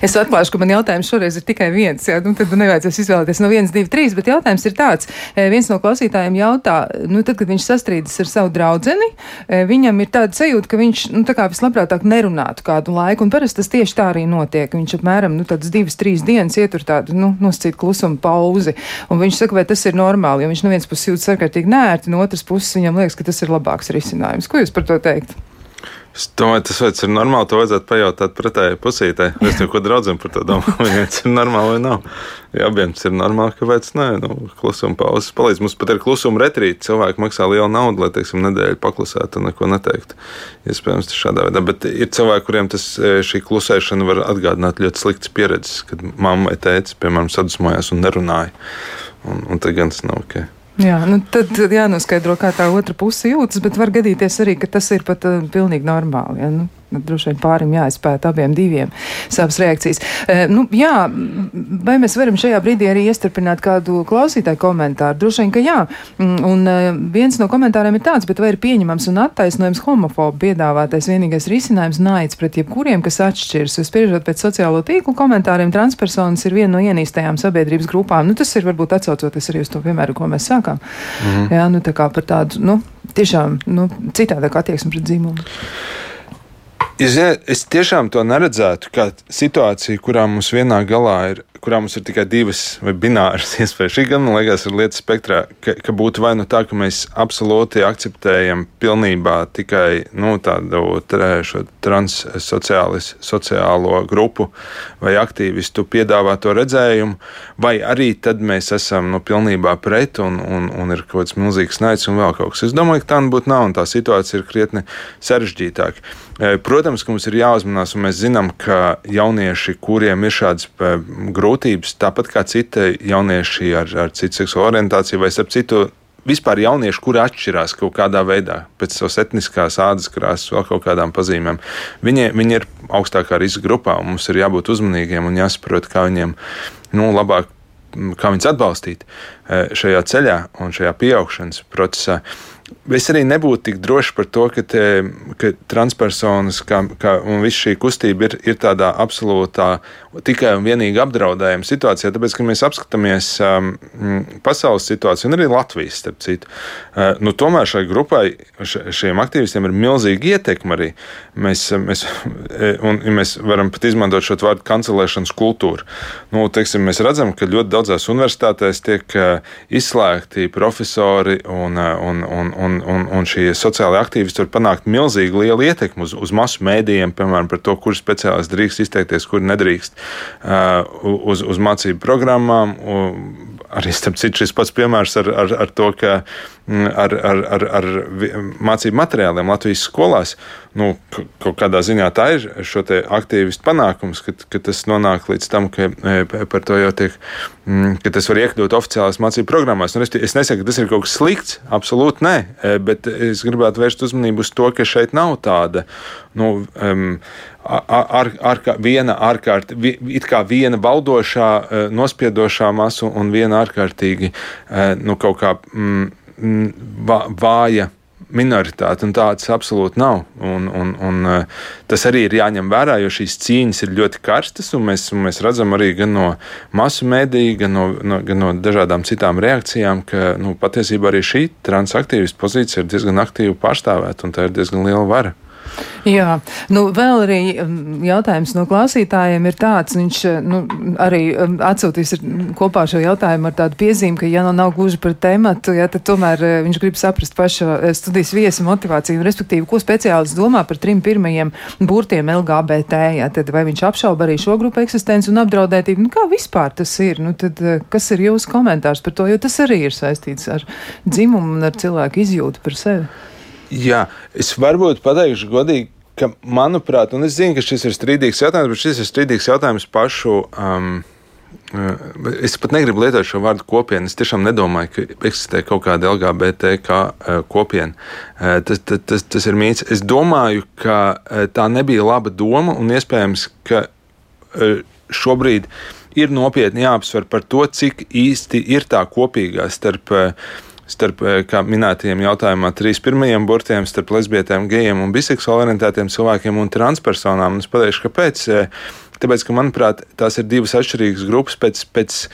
Es atklāšu, ka man jautājums šoreiz ir tikai viens. Jā, nu, tad nevajadzēs izvēlēties no viens, divi, trīs. Bet jautājums ir tāds. E, viens no klausītājiem jautā, nu, tad, kad viņš sastrīdas ar savu draugu, e, viņam ir tāda sajūta, ka viņš nu, vislabprātāk nerunātu kādu laiku. Un parasti tas tieši tā arī notiek. Viņš apmēram nu, divas, trīs dienas ietur tādu nu, nosacītu klusuma pauzi. Un viņš saka, vai tas ir normāli, jo viņš no vienas puses jūtas ārkārtīgi nērti, no otras puses viņam liekas, ka tas ir labāks risinājums. Ko jūs par to teikt? Es domāju, tas ir normāli. To vajadzētu pajautāt pretējai pusītē. Es neko draudzam par to domāju. Vai tas ir normāli vai nav? Ja abiem tas ir normāli, kāpēc nē? Nu, klusuma pauzes palīdz. Mums pat ir klusuma retrīte. Cilvēki maksā lielu naudu, lai, teiksim, nedēļu paklusētu un neko neteiktu. Iespējams, tas šādā veidā. Bet ir cilvēki, kuriem tas, e, šī klusēšana var atgādināt ļoti sliktas pieredzes, kad mamma vai tēvs, piemēram, sadusmojās un nerunāja. Un, un tad gan tas nav ok. Jā, nu tad jānoskaidro, kā tā otra puse jūtas, bet var gadīties arī, ka tas ir pat uh, pilnīgi normāli. Ja? Nu, droši vien pārim jāizpēta abiem diviem savas reakcijas. E, nu, jā, vai mēs varam šajā brīdī arī iestarpināt kādu klausītāju komentāru? Droši vien, ka jā. Mm, un e, viens no komentāriem ir tāds, bet vai ir pieņemams un attaisnojams homofobu piedāvātais vienīgais risinājums naids pret jebkuriem, kas atšķirs? Jo spriežot pēc sociālo tīklu komentāriem, transpersonas ir viena no ienīstajām sabiedrības grupām. Nu, tas ir varbūt atsaucoties arī uz to piemēru, ko mēs sākām. Mm. Jā, nu tā kā par tādu, nu, tiešām, nu, citādāk attieksmi pret dzīvumu. Es, es tiešām to neredzētu kā situāciju, kurā mums vienā galā ir kurā mums ir tikai divas vai bināras iespējas. Šī gan, man liekas, ir lietas spektrā, ka, ka būtu vai nu tā, ka mēs absolūti akceptējam pilnībā tikai nu, tādu transsociālo grupu vai aktīvistu piedāvāto redzējumu, vai arī tad mēs esam nu, pilnībā pret un, un, un ir kaut kāds milzīgs naids un vēl kaut kas. Es domāju, ka tā nebūtu nav un tā situācija ir krietni sarežģītāka. Eh, protams, ka mums ir jāuzmanās, un mēs zinām, ka jaunieši, kuriem ir šādas eh, grūtības, tāpat kā citi jaunieši ar, ar citu seksuālu orientāciju vai ar citu. Vispār jaunieši, kuri atšķirās kaut kādā veidā, pēc savas etniskās ādas krāsas, vēl kaut kādām pazīmēm, viņi, viņi ir augstākā riska grupā. Mums ir jābūt uzmanīgiem un jāsaprot, kā viņiem nu, labāk kā viņus atbalstīt eh, šajā ceļā un šajā pieaugšanas procesā. Es arī nebūtu tik drošs par to, ka, te, ka transpersonas kā, kā, un viss šī kustība ir, ir tādā absolūtā tikai un vienīgi apdraudējuma situācijā. Tāpēc, ka mēs apskatāmies um, pasaules situāciju, un arī Latvijas, starp citu, uh, nu, tomēr šai grupai, šiem aktīvistiem ir milzīga ietekme arī. Mēs, mēs, un, ja mēs varam pat izmantot šo vārdu kancelēšanas kultūru. Nu, teiksim, mēs redzam, ka ļoti daudzās universitātēs tiek uh, izslēgti profesori un, uh, un, un, un un, un, šie sociālie aktīvisti var panākt milzīgi lielu ietekmi uz, uz masu mēdījiem, piemēram, par to, kurš speciālists drīkst izteikties, kur nedrīkst, uh, uz, uz mācību programmām. Arī starp citu, šis pats piemērs ar, ar, ar to, ka mm, ar, ar, ar, ar mācību materiāliem Latvijas skolās nu, kaut kādā ziņā tā ir šo aktīvistu panākums, ka, ka tas nonāk līdz tam, ka e, par to jau tiek, mm, ka tas var iekļūt oficiālās mācību programmās. Nu, es nesaku, ka tas ir kaut kas slikts, absolūti nē, e, bet es gribētu vērst uzmanību uz to, ka šeit nav tāda. Nu, um, ar, ar, viena ārkārt, it kā viena baldošā, e, nospiedošā masa un viena ārkārtīgi nu, kaut kā mm, vāja minoritāte, un tādas absolūti nav. Un, un, un, eh, tas arī ir jāņem vērā, jo šīs cīņas ir ļoti karstas, un mēs, un mēs redzam arī gan no masu mēdīju, gan no, no, gan no dažādām citām reakcijām, ka nu, patiesībā arī šī transaktīvas pozīcija ir diezgan aktīvi pārstāvēta, un tā ir diezgan liela vara. Jā, nu vēl arī um, jautājums no klausītājiem ir tāds, viņš uh, nu, arī um, atsūtīs kopā šo jautājumu ar tādu piezīmi, ka ja nu nav gluži par tematu, ja, tad tomēr uh, viņš grib saprast pašu uh, studijas viesa motivāciju, respektīvi, ko speciālists domā par trim pirmajiem burtiem LGBT, ja, tad vai viņš apšauba arī šo grupu eksistenci un apdraudētību, nu kā vispār tas ir, nu tad kas ir jūsu komentārs par to, jo tas arī ir saistīts ar dzimumu un ar cilvēku izjūtu par sevi. Jā, es varbūt pateikšu godīgi, ka, manuprāt, un es zinu, ka šis ir strīdīgs jautājums, bet šis ir strīdīgs jautājums pašu. Um, uh, Es pat negribu lietot šo vārdu kopiena. Es tiešām nedomāju, ka eksistē kaut kāda LGBT kā uh, kopiena. Uh, tas, tas, tas ir mīts. Es domāju, ka tā nebija laba doma un iespējams, ka šobrīd ir nopietni jāapsver par to, cik īsti ir tā kopīgā starp starp, eh, kā minētajiem jautājumā, trīs pirmajiem burtiem, starp lesbietēm, gejiem un biseksuāli orientētiem cilvēkiem un transpersonām. Un es pateikšu, kāpēc. Eh, tāpēc, ka, manuprāt, tās ir divas atšķirīgas grupas pēc, pēc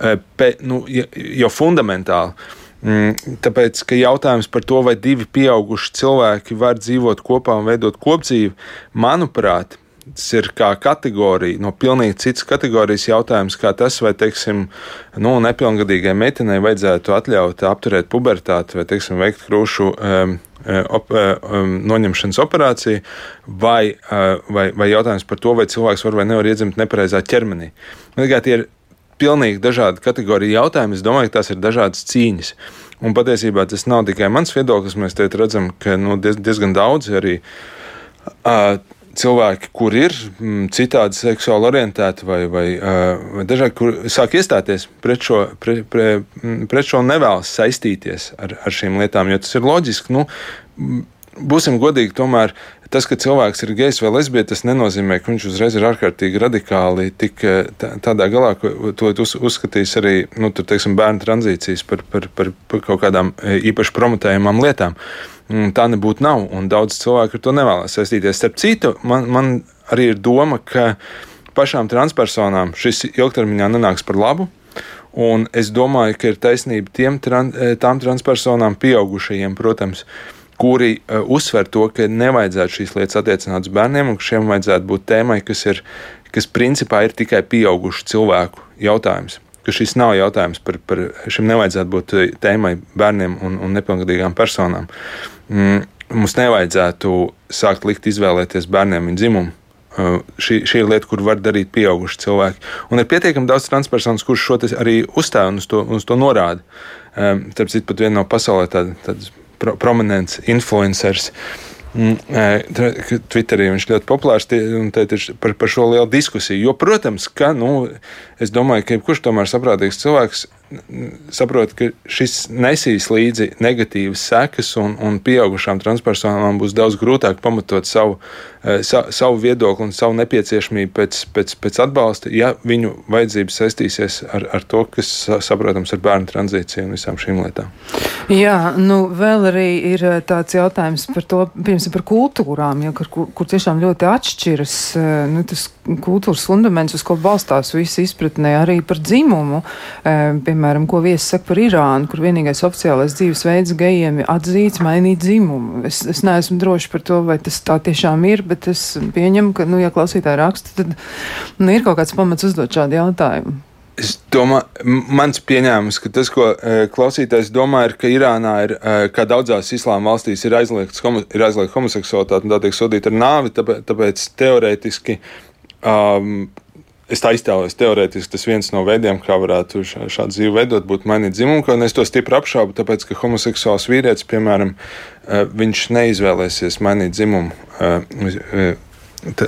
eh, pe, nu, jau fundamentāli. Mm, tāpēc, ka jautājums par to, vai divi pieauguši cilvēki var dzīvot kopā un veidot kopdzīvi, manuprāt, Tas ir kā kategorija, no pilnīgi citas kategorijas jautājums, kā tas, vai, teiksim, nu, nepilngadīgai meitenei vajadzētu atļaut apturēt pubertāti vai, teiksim, veikt krūšu um, op, um, noņemšanas operāciju, vai, uh, vai, vai jautājums par to, vai cilvēks var vai nevar iedzimt nepareizā ķermenī. Nu, tie ir pilnīgi dažādi kategoriju jautājumi. Es domāju, ka tās ir dažādas cīņas. Un patiesībā tas nav tikai mans viedoklis. Mēs te redzam, ka nu, diezgan daudz arī. Uh, cilvēki, kur ir mm, citādi seksuāli orientēti vai, vai, vai dažādi, kur sāk iestāties pret šo, pre, pre, pret šo nevēlas saistīties ar, ar šīm lietām, jo tas ir loģiski. Nu, būsim godīgi, tomēr tas, ka cilvēks ir gejs vai lesbietis, tas nenozīmē, ka viņš uzreiz ir ārkārtīgi radikāli tik tādā galā, ka to uz, uzskatīs arī nu, tur, teiksim, bērnu tranzīcijas par, par, par, par kaut kādām īpaši promotējumām lietām. Tā nebūtu nav, un daudz cilvēku ar to nevēlas saistīties. Starp citu, man, man arī ir doma, ka pašām transpersonām šis ilgtermiņā nenāks par labu. Un es domāju, ka ir taisnība tiem, tām transpersonām, pieaugušajiem, protams, uh, kuri uh, uzsver to, ka nevajadzētu šīs lietas attiecināt uz bērniem, un ka šiem vajadzētu būt tēmai, kas, ir, kas principā ir tikai pieaugušu cilvēku jautājums. Ka šis nav jautājums par, par šim nevajadzētu būt eh, tēmai bērniem un, un nepilngadīgām personām. Mm, mums nevajadzētu sākt likt izvēlēties bērniem viņa dzimumu. Uh, šī, šī ir lieta, kur var darīt pieauguši cilvēki. Un ir pietiekami daudz transpersonas, kurš šo arī uzstāv un uz to, uz to norāda. Tāpēc ir pat viena no pasaulē tādas pro, prominents influenceris. Mm, Twitterī viņš ļoti populārs un te ir par, par šo lielu diskusiju. Jo, protams, ka nu, es domāju, ka jebkurš tomēr saprātīgs cilvēks saprot, ka šis nesīs līdzi negatīvas sekas, un, un pieaugušām transpersonām būs daudz grūtāk pamatot savu, eh, sa, savu viedokli un savu nepieciešamību pēc, pēc, pēc atbalsta, ja viņu vajadzības saistīsies ar, ar to, kas saprotams ar bērnu tranzīciju un visām šīm lietām. Jā, nu vēl arī ir eh, tāds jautājums par to, piemēram, par kultūrām, ja, kur, kur, kur tiešām ļoti atšķiras eh, nu, tas kultūras fundaments, uz ko balstās visa izpratnē arī par dzimumu. Piemēram, piemēram, ko viesis saka par Irānu, kur vienīgais oficiālais dzīvesveids gejiem ir atzīts mainīt dzimumu. Es, es neesmu droši par to, vai tas tā tiešām ir, bet es pieņemu, ka, nu, ja klausītāji raksta, tad nu, ir kaut kāds pamats uzdot šādu jautājumu. Es domāju, mans pieņēmums, ka tas, ko e, klausītājs domā, ir, ka Irānā ir, e, kā daudzās islāma valstīs, ir aizliegts homo, ir aizliegta homoseksualitāte un tā tiek sodīta ar nāvi, tāpēc, tāpēc teorētiski um, Es tā iztēlojos, teorētiski tas viens no veidiem, kā varētu šādu dzīvi veidot, būtu mainīt dzimumu, un es to stipri apšaubu, tāpēc, ka homoseksuāls vīrietis, piemēram, eh, viņš neizvēlēsies mainīt dzimumu. Eh, Tā,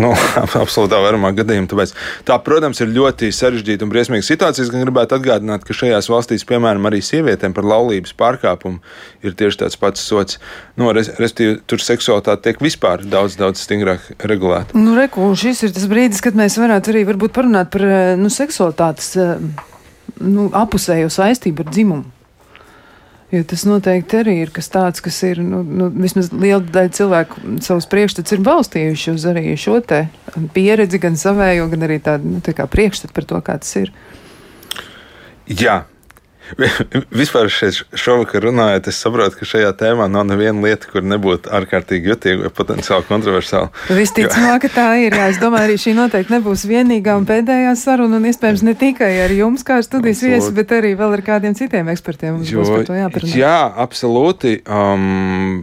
nu, absolūtā vairumā gadījumu. Tāpēc tā, protams, ir ļoti sarežģīta un briesmīga situācija. Es gribētu atgādināt, ka šajās valstīs, piemēram, arī sievietēm par laulības pārkāpumu ir tieši tāds pats sots. Nu, Respektīvi, tur seksualitāte tiek vispār daudz, daudz stingrāk regulēta. Nu, reku, šis ir tas brīdis, kad mēs varētu arī parunāt par nu, seksualitātes nu, apusējo saistību ar dzimumu. Jo tas noteikti arī ir kas tāds, kas ir, nu, nu, vismaz liela daļa cilvēku savus priekšstats ir balstījuši uz arī šo te pieredzi, gan savējo, gan arī tādu, nu, tā priekšstatu par to, kā tas ir. Jā, Vispār šeit šovakar runājot, es saprotu, ka šajā tēmā nav neviena lieta, kur nebūtu ārkārtīgi jutīga vai potenciāli kontroversāla. Visticamāk, ka tā ir. Jā. Es domāju, arī šī noteikti nebūs vienīgā un pēdējā saruna, un iespējams ne tikai ar jums kā studijas viesi, bet arī vēl ar kādiem citiem ekspertiem. Mums jo, būs par to jāparunā. Jā, absolūti. Um,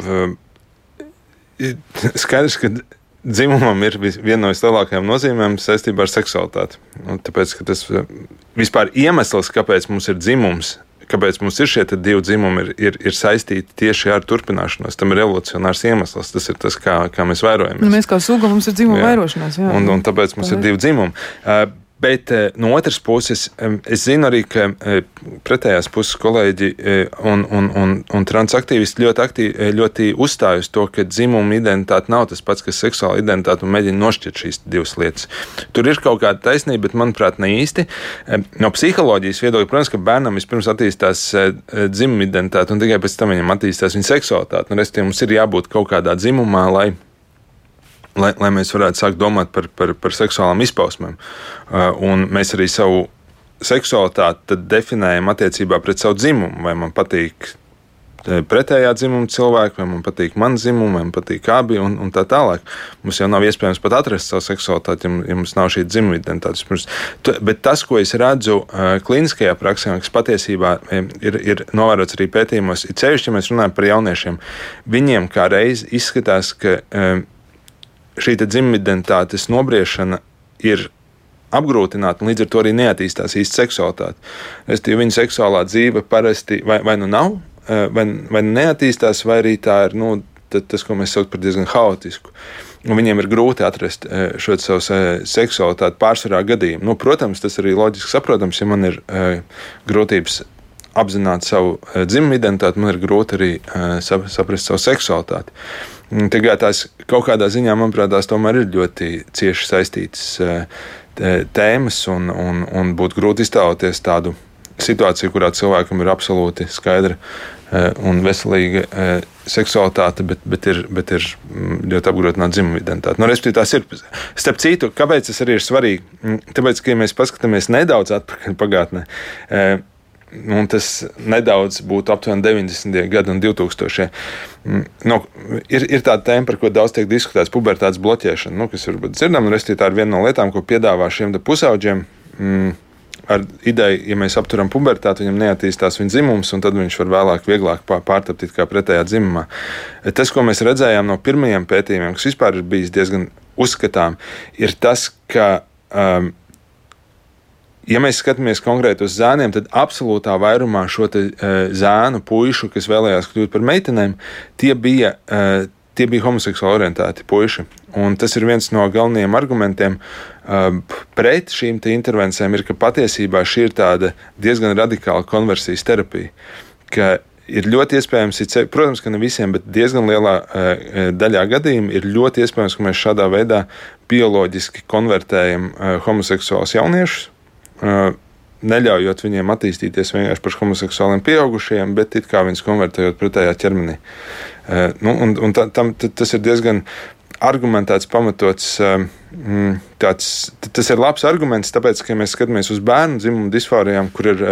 skaidrs, ka dzimumam ir viena no vislielākajām nozīmēm saistībā ar seksualitāti. Un tāpēc tas eh, vispār iemesls, kāpēc mums ir dzimums, kāpēc mums ir šie divi dzimumi, ir, ir, ir saistīti tieši ar turpināšanos. Tam ir evolucionārs iemesls. Tas ir tas, kā, kā mēs vērojam. Nu, mēs kā suga mums ir dzimuma vairošanās. Jā. Un, un tāpēc mums tā ir divi dzimumi. Uh, Bet eh, no otras puses, es zinu arī, ka eh, pretējās puses kolēģi eh, un, un, un, un transaktīvisti ļoti, aktīvi, ļoti uzstāj uz to, ka dzimuma identitāte nav tas pats, kas seksuāla identitāte, un mēģina nošķirt šīs divas lietas. Tur ir kaut kāda taisnība, bet manuprāt, ne īsti. No psiholoģijas viedokļa, protams, ka bērnam vispirms attīstās dzimuma identitāte, un tikai pēc tam viņam attīstās viņa seksualitāte. Un, restīvi, mums ir jābūt kaut kādā dzimumā, lai lai, lai mēs varētu sākt domāt par, par, par seksuālām izpausmēm. Uh, un mēs arī savu seksualitāti definējam attiecībā pret savu dzimumu. Vai man patīk pretējā dzimuma cilvēki, vai man patīk mana dzimuma, vai man patīk abi, un, un tā tālāk. Mums jau nav iespējams pat atrast savu seksualitāti, ja, mums nav šī dzimuma identitāte. Bet tas, ko es redzu uh, kliniskajā praksē, kas patiesībā ir, ir novērots arī pētījumos, ir ceļš, ja mēs runājam par jauniešiem, viņiem kā reiz izskatās, ka šī dzimuma identitātes nobriešana ir apgrūtināta, un līdz ar to arī neattīstās īsta seksualitāte. Restīvi, viņa seksuālā dzīve parasti vai, vai nu nav, eh, vai, vai nu neattīstās, vai arī tā ir nu, tas, ko mēs saucam par diezgan haotisku. Un viņiem ir grūti atrast eh, šo savu eh, seksualitāti pārsvarā gadījumu. Nu, protams, tas arī loģiski saprotams, ja man ir grūtības apzināt savu dzimumu identitāti, man ir grūti arī saprast savu seksualitāti. Tagad tās kaut kādā ziņā, manuprāt, tās tomēr ir ļoti cieši saistītas tēmas, un, un, un būtu grūti iztēloties tādu situāciju, kurā cilvēkam ir absolūti skaidra e, un veselīga e, seksualitāte, bet, bet, ir, bet ir mm, ļoti apgrūtināta dzimuma identitāte. Nu, Respektīvi, tas ir. Starp citu, kāpēc tas arī ir svarīgi? Mm, tāpēc, ka, ja mēs paskatāmies nedaudz atpakaļ pagātnē, e, un tas nedaudz būtu aptuveni 90. gadi un 2000. Mm, no, ir, ir tāda tēma, par ko daudz tiek diskutēts, pubertātes bloķēšana, nu, kas varbūt dzirdama, un tā ir viena no lietām, ko piedāvā šiem pusauģiem. Mm, ar ideju, ja mēs apturam pubertāti, viņam neattīstās viņa dzimums, un tad viņš var vēlāk vieglāk pārtapt kā pretējā dzimumā. Tas, ko mēs redzējām no pirmajiem pētījumiem, kas vispār ir bijis diezgan uzskatām, ir tas, ka um, ja mēs skatāmies konkrēti uz zēniem, tad absolūtā vairumā šo te, uh, zēnu puišu, kas vēlējās kļūt par meitenēm, tie bija, uh, tie bija homoseksuāli orientēti puiši. Un tas ir viens no galvenajiem argumentiem uh, pret šīm intervencijām, ir, ka patiesībā šī ir diezgan radikāla konversijas terapija. Ir ļoti iespējams, protams, ka ne visiem, bet diezgan lielā daļā gadījumu ir ļoti iespējams, ka mēs šādā veidā bioloģiski konvertējam homoseksuālus jauniešus neļaujot viņiem attīstīties vienkārši par homoseksuāliem pieaugušiem, bet it kā viņus konvertējot pretējā ķermenī. Nu, un, un tā, tam, tas ir diezgan argumentēts, pamatots. Mm, tāds, tas ir labs arguments, tāpēc, ka mēs skatāmies uz bērnu dzimumu disforijām, kur ir,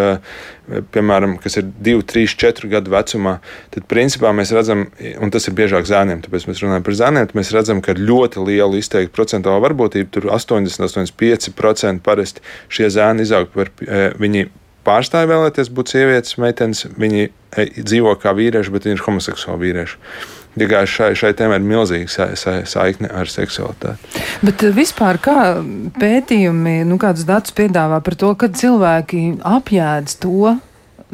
piemēram, kas ir 2, 3, 4 gadu vecumā, tad principā mēs redzam, un tas ir biežāk zēniem, tāpēc mēs runājam par zēniem, mēs redzam, ka ir ļoti liela izteikta procentuāla varbūtība, tur 80, 85% parasti šie zēni izaug par viņi pārstāja vēlēties būt sievietes, meitenes, viņi dzīvo kā vīrieši, bet viņi ir homoseksuāli vīrieši. Tikai šai, šai tēmai ir milzīga sa, sa, saikne ar seksualitāti. Bet eh, vispār kā pētījumi, nu, kādus datus piedāvā par to, ka cilvēki apjēdz to,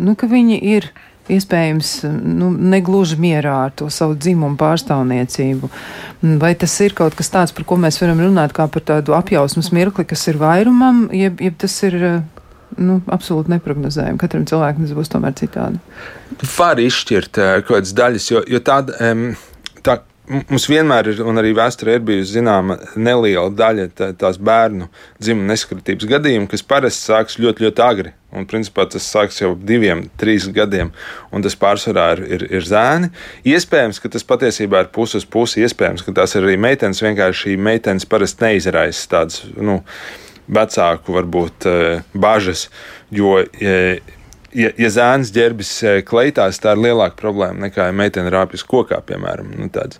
nu, ka viņi ir iespējams nu, negluži mierā ar to savu dzimumu pārstāvniecību. Vai tas ir kaut kas tāds, par ko mēs varam runāt kā par tādu apjausmas mirkli, kas ir vairumam, jeb, jeb tas ir nu, absolūti neparedzējami. Katram cilvēkam tas būs tomēr citādi. Var izšķirt uh, kaut kādas daļas, jo, jo tāda. Tā, Mums vienmēr ir, un arī vēsturē ir bijusi zināma neliela daļa tā, tās bērnu dzimuma neskatības gadījumu, kas parasti sākas ļoti, ļoti agri. Un, principā, tas sākas jau diviem, trīs gadiem, un tas pārsvarā ir, ir, ir zēni. Iespējams, ka tas patiesībā ir puses pusi. Iespējams, ka tās ir arī meitenes. Vienkārši meitenes parasti neizraisa tādas. Nu, vecāku varbūt eh, bažas, jo ja, ja zēns ģērbjas eh, kleitās, tā ir lielāka problēma nekā ja meitene rāpjas kokā, piemēram. Nu, tāds.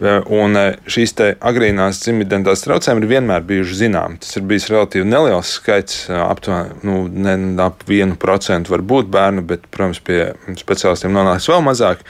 un eh, šīs agrīnās dzimumidentitātes traucējumi ir vienmēr bijuši zināmi. Tas ir bijis relatīvi neliels skaits, aptuveni nu, ne, ap 1% var būt bērnu, bet, protams, pie speciālistiem nonāks vēl mazāk.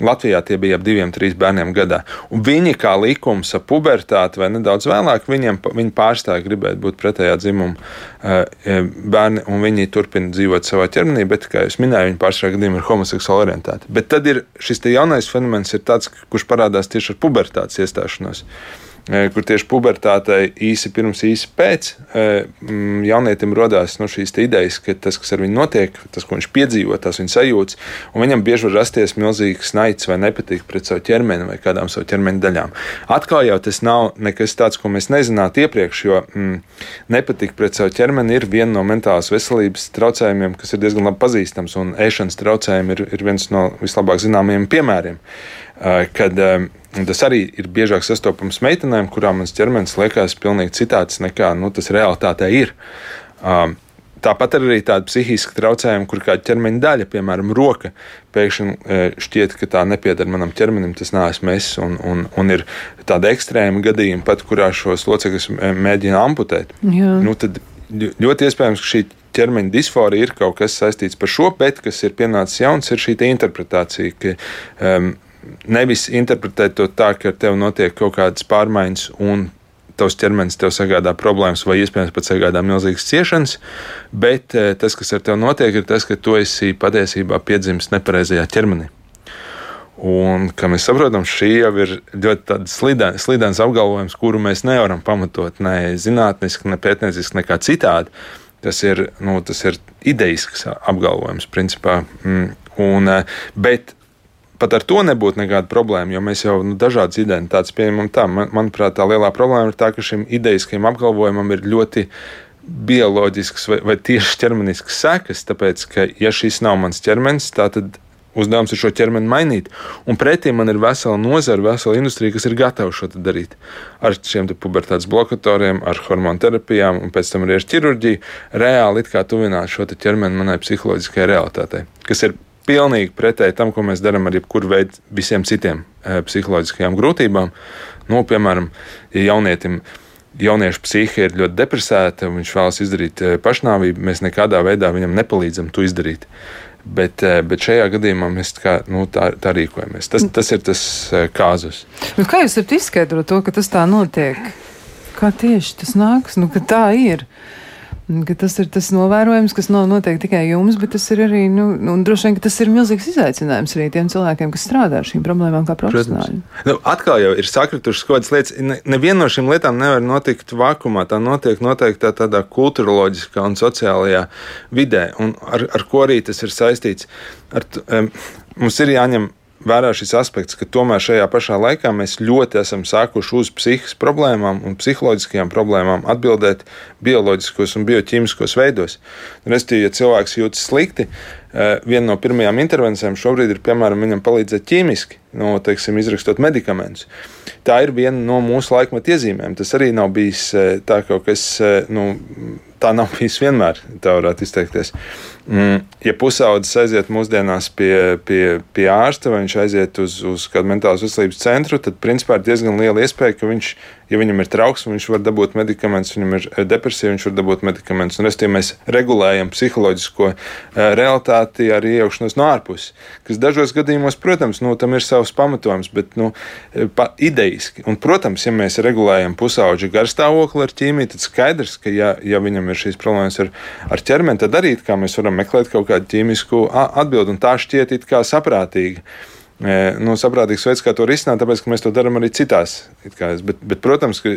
Latvijā tie bija ap diviem, trīs bērniem gadā. Un viņi, kā likums, ap pubertāti vai nedaudz vēlāk, viņiem viņi pārstāja gribēt būt pretējā dzimuma eh, eh, bērni, un viņi turpina dzīvot savā ķermenī, bet, kā jau minēju, viņi pārsvarā gadījumā ir homoseksuāli orientēti. Bet tad ir šis jaunais fenomens, ir tāds, kurš parādās tieši ar pubertātes iestāšanos. E, kur tieši pubertātei īsi pirms, īsi pēc e, jaunietim radās nu, šīs idejas, ka tas, kas ar viņu notiek, tas, ko viņš piedzīvo, tas viņa sajūtas, un viņam bieži var rasties milzīgs naids vai nepatīk pret savu ķermeni vai kādām savu ķermeņa daļām. Atkal jau tas nav nekas tāds, ko mēs nezinātu iepriekš, jo mm, nepatīk pret savu ķermeni ir viena no mentālās veselības traucējumiem, kas ir diezgan labi pazīstams, un ēšanas traucējumi ir, ir viens no vislabāk zināmajiem piemēriem. Kad, Un tas arī ir biežāk sastopams meitenēm, kurām mans ķermenis liekas pilnīgi citāds nekā nu, tas realitātē ir. Um, Tāpat arī tāda psihiska traucējuma, kur kāda ķermeņa daļa, piemēram, roka, pēkšņi e, šķiet, ka tā nepieder manam ķermenim, tas neesmu es. Un, un, un ir tāda ekstrēma gadījuma, pat kurā šos locekļus e, mēģina amputēt. Jā. Nu, tad ļoti iespējams, ka šī ķermeņa disforija ir kaut kas saistīts par šo, bet kas ir pienācis jauns, ir šī interpretācija. Ka, um, nevis interpretēt to tā, ka ar tevi notiek kaut kādas pārmaiņas un tavs ķermenis tev sagādā problēmas, vai iespējams pat sagādā milzīgas ciešanas, bet eh, tas, kas ar tevi notiek, ir tas, ka tu esi patiesībā piedzimis nepareizajā ķermenī. Un, kā mēs saprotam, šī jau ir ļoti slidens, apgalvojums, kuru mēs nevaram pamatot ne zinātniski, ne pētnieciski, nekā citādi. Tas ir, nu, tas ir ideisks apgalvojums, principā. Mm, un, eh, bet pat ar to nebūtu nekāda problēma, jo mēs jau nu, dažādas identitātes pieņemam tā. Man, manuprāt, tā lielā problēma ir tā, ka šim ideiskajam apgalvojumam ir ļoti bioloģisks vai, vai tieši ķermenisks sekas, tāpēc, ka, ja šis nav mans ķermenis, tad uzdevums ir šo ķermeni mainīt. Un pretī man ir vesela nozara, vesela industrija, kas ir gatava šo darīt. Ar šiem pubertātes blokatoriem, ar hormonu terapijām un pēc tam arī ar ķirurģiju, reāli tuvināt šo ķermeni manai psiholoģiskajai realitātei, kas ir pilnīgi pretēji tam, ko mēs darām ar jebkuru veidu visiem citiem e, psiholoģiskajām grūtībām. Nu, piemēram, ja jaunietim jauniešu psihe ir ļoti depresēta, viņš vēlas izdarīt e, pašnāvību, mēs nekādā veidā viņam nepalīdzam to izdarīt. Bet, e, bet šajā gadījumā mēs kā, nu, tā, tā rīkojamies. Tas, tas ir tas kāzus. Nu, kā jūs varat izskaidrot to, ka tas tā notiek? Kā tieši tas nāks? Nu, tā ir. Tas ir tas novērojums, kas nav noteikti tikai jums, bet tas ir arī, nu, nu droši vien, tas ir milzīgs izaicinājums arī tiem cilvēkiem, kas strādā ar šīm problēmām kā profesionāļi. Nu, atkal jau ir sakritušas kaut kādas lietas. Ne, neviena no šīm lietām nevar notikt vakumā. Tā notiek noteikti tā, tādā kultūroloģiskā un sociālajā vidē, un ar, ar ko arī tas ir saistīts. Ar, um, mums ir jāņem vērā šis aspekts, ka tomēr šajā pašā laikā mēs ļoti esam sākuši uz psihiskas problēmām un psiholoģiskajām problēmām atbildēt bioloģiskos un bioķīmiskos veidos. Restīvi, ja cilvēks jūtas slikti, eh, viena no pirmajām intervencijām šobrīd ir, piemēram, viņam palīdzēt ķīmiski, no, teiksim, izrakstot medikamentus. Tā ir viena no mūsu laikmeta iezīmēm. Tas arī nav bijis eh, tā kaut kas, eh, nu, tā nav bijis vienmēr, tā varētu izteikties. Mm, ja pusaudzis aiziet mūsdienās pie, pie, pie ārsta vai viņš aiziet uz, uz kādu mentālās veselības centru, tad principā ir diezgan liela iespēja, ka viņš, ja viņam ir trauksme, viņš var dabūt medikamentus, viņam ir eh, depresija, viņš var dabūt medikamentus. Un restīvi mēs regulējam psiholoģisko uh, realitāti ar iejaukšanos no ārpuses, kas dažos gadījumos, protams, nu, tam ir savs pamatojums, bet nu, eh, pa, idejiski. Un, protams, ja mēs regulējam pusauģa garstāvokli ar ķīmiju, tad skaidrs, ka ja, ja viņam ir šīs problēmas ar, ar ķermeni, tad arī kā mēs varam varam meklēt kaut kādu ķīmisku atbildi, un tā šķiet it kā saprātīga. E, nu, saprātīgs veids, kā to risināt, tāpēc, ka mēs to darām arī citās. Bet, bet, protams, ka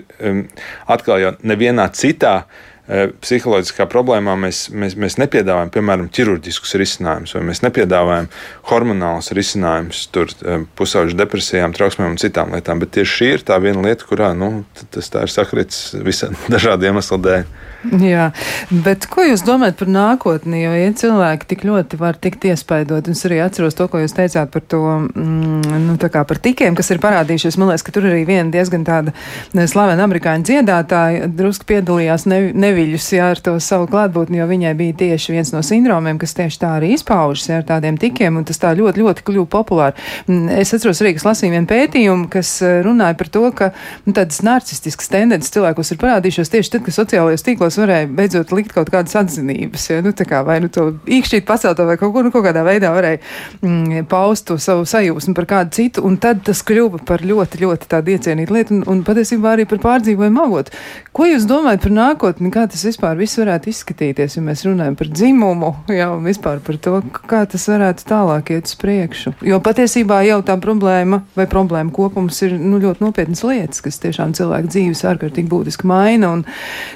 atkal jau nevienā citā e, psiholoģiskā problēmā mēs, mēs, mēs nepiedāvājam, piemēram, ķirurģiskus risinājumus, vai mēs nepiedāvājam hormonālus risinājumus, e, pusauģu depresijām, trauksmēm un citām lietām. Bet tieši šī ir tā viena lieta, kurā nu, tas ir sakrits visam dažādu iemeslu dēļ. Jā, bet ko jūs domājat par nākotni? Jo, ja cilvēki tik ļoti var tikt iespaidot, es arī atceros to, ko jūs teicāt par to, mm, nu, tā kā par tikiem, kas ir parādījušies. Man liekas, ka tur arī viena diezgan tāda slavena amerikāņu dziedātāja drusku piedalījās ne, neviļus, jā, ar to savu klātbūtni, jo viņai bija tieši viens no sindromiem, kas tieši tā arī izpaužas, jā, ar tādiem tikiem, un tas tā ļoti, ļoti kļuva populāri. Mm, es atceros arī, ka lasīju vienu pētījumu, kas eh, runāja par to, ka nu, tādas narcistiskas tendences cilvēkos ir parādījušās tieši tad, kad sociālajos tīklos tos varēja beidzot likt kaut kādas atzinības. Ja? Nu, kā, vai nu to īkšķīt pacelt, vai kaut, ko, nu, kaut kādā veidā varēja mm, paust to savu sajūsmu par kādu citu, un tad tas kļuva par ļoti, ļoti tādu iecienītu lietu, un, un patiesībā arī par pārdzīvojumu avotu. Ko jūs domājat par nākotni, kā tas vispār viss varētu izskatīties, ja mēs runājam par dzimumu, jau vispār par to, kā tas varētu tālāk iet uz priekšu? Jo patiesībā jau tā problēma vai problēma kopums ir nu, ļoti nopietnas lietas, kas tiešām cilvēku dzīves ārkārtīgi būtiski maina, un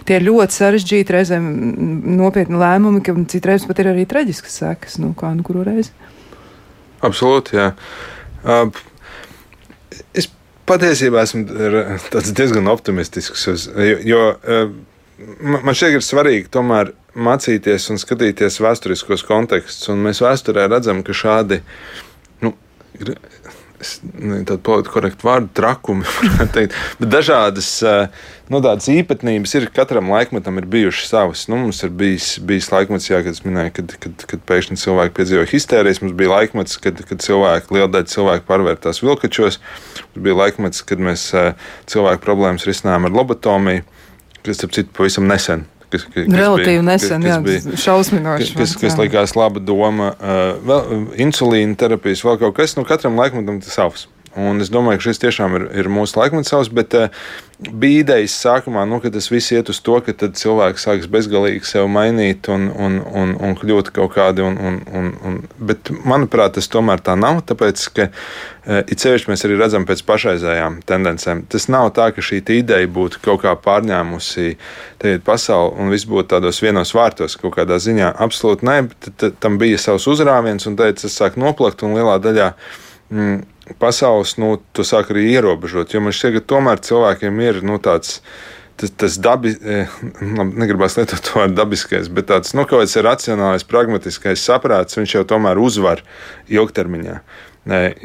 tie ļoti sarežģīti, reizēm nopietni lēmumi, ka citreiz pat ir arī traģiskas sekas. Nu, kā nu kuru reizi? Absolūti, jā. Uh, es patiesībā esmu diezgan optimistisks, jo, jo uh, man šķiet, ir svarīgi tomēr mācīties un skatīties vēsturiskos kontekstus. Un mēs vēsturē redzam, ka šādi nu, tādu politiski korektu vārdu, trakumi, teikt, bet dažādas nu, īpatnības ir. Katram laikmetam ir bijušas savas. Nu, mums ir bijis, bijis laikmets, jā, kad es minēju, kad, kad, kad pēkšņi cilvēki piedzīvoja histērijas. Mums bija laikmets, kad, kad cilvēki, liela daļa cilvēku pārvērtās vilkačos. Mums bija laikmets, kad mēs cilvēku problēmas risinājām ar lobotomiju, kas, starp citu, pavisam nesen kas, kas relatīvi bija, nesen, kas, kas jā, šausminoši. Kas, kas, kas likās laba doma, uh, vēl insulīna terapijas, vēl kaut kas, nu katram laikmetam tas savs. Un es domāju, ka šis tiešām ir, ir mūsu laikmets savs, bet uh, bija idejas sākumā, nu, ka tas viss iet uz to, ka cilvēks sāks bezgalīgi sev mainīt un, un, un, un kļūt kaut kādi. Un, un, un, un, bet, manuprāt, tas tomēr tā nav. Tāpēc, ka uh, it sevišķi mēs arī redzam pēc pašreizējām tendencēm. Tas nav tā, ka šī ideja būtu kaut kā pārņēmusi pasauli un viss būtu tādos vienos vārtos kaut kādā ziņā. Absolūti nē, tam bija savs uzrāviens un teica, tas sāk noplakt un lielā daļā. Mm, pasaules, nu, tu sāk arī ierobežot. Jo man šķiet, ka tomēr cilvēkiem ir nu, tāds. Tas, tas dabi, e, negribas lietot to vārdu dabiskais, bet tāds nu, kaut kāds racionālais, pragmatiskais saprāts, viņš jau tomēr uzvar ilgtermiņā.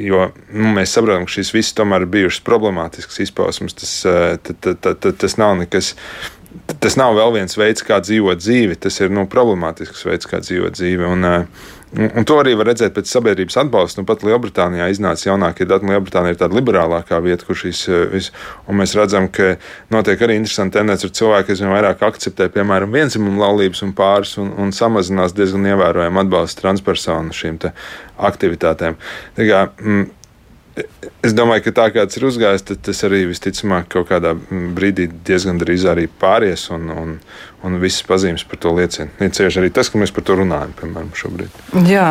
Jo nu, mēs saprotam, ka šīs visas tomēr ir bijušas problemātiskas izpausmes. Tas, e, t, t, t, tas nav nekas. Tas nav vēl viens veids, kā dzīvot dzīvi. Tas ir nu, problemātisks veids, kā dzīvot dzīvi. Un, uh, Un, un to arī var redzēt pēc sabiedrības atbalsta. Nu, pat Lielbritānijā iznāca jaunākie dati. Lielbritānija ir tāda liberālākā vieta, kur šīs eh, un mēs redzam, ka notiek arī interesanti tendence ar cilvēku, kas vien vairāk akceptē, piemēram, vienzimumu laulības un pāris, un, un samazinās diezgan ievērojami atbalstu transpersonu šīm aktivitātēm. Tā kā, mm, Es domāju, ka tā kā tas ir uzgājis, tad tas arī visticamāk kaut kādā brīdī diezgan drīz arī pāries, un, un, un visas pazīmes par to liecina. Liecieši arī tas, ka mēs par to runājam, piemēram, šobrīd. Jā,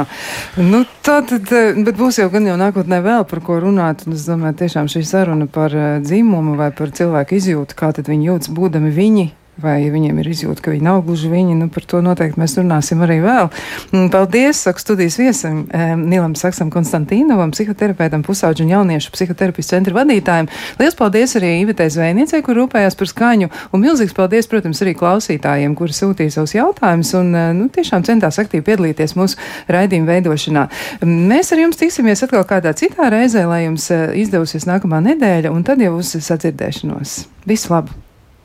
nu tā tad, bet būs jau gan jau nākotnē vēl par ko runāt, un es domāju, tiešām šī saruna par eh, dzimumu vai par cilvēku izjūtu, kā tad viņi jūtas būdami viņi vai viņiem ir izjūta, ka viņi nav gluži viņi. Nu, par to noteikti mēs runāsim arī vēl. Mm, paldies, saku studijas viesim Nilam Saksam Konstantīnovam, psihoterapeitam, pusauģu un jauniešu psihoterapijas centra vadītājiem. Lielas paldies arī Ivetē Zvejniecei, kur rūpējās par skaņu, un milzīgs paldies, protams, arī klausītājiem, kuri sūtīja savus jautājumus un eh, nu, tiešām centās aktīvi piedalīties mūsu raidījuma veidošanā. Mēs ar jums tiksimies atkal kādā citā reizē, lai jums eh, izdevusies nākamā nedēļa, un tad jau uz sadzirdēšanos. Visu labu!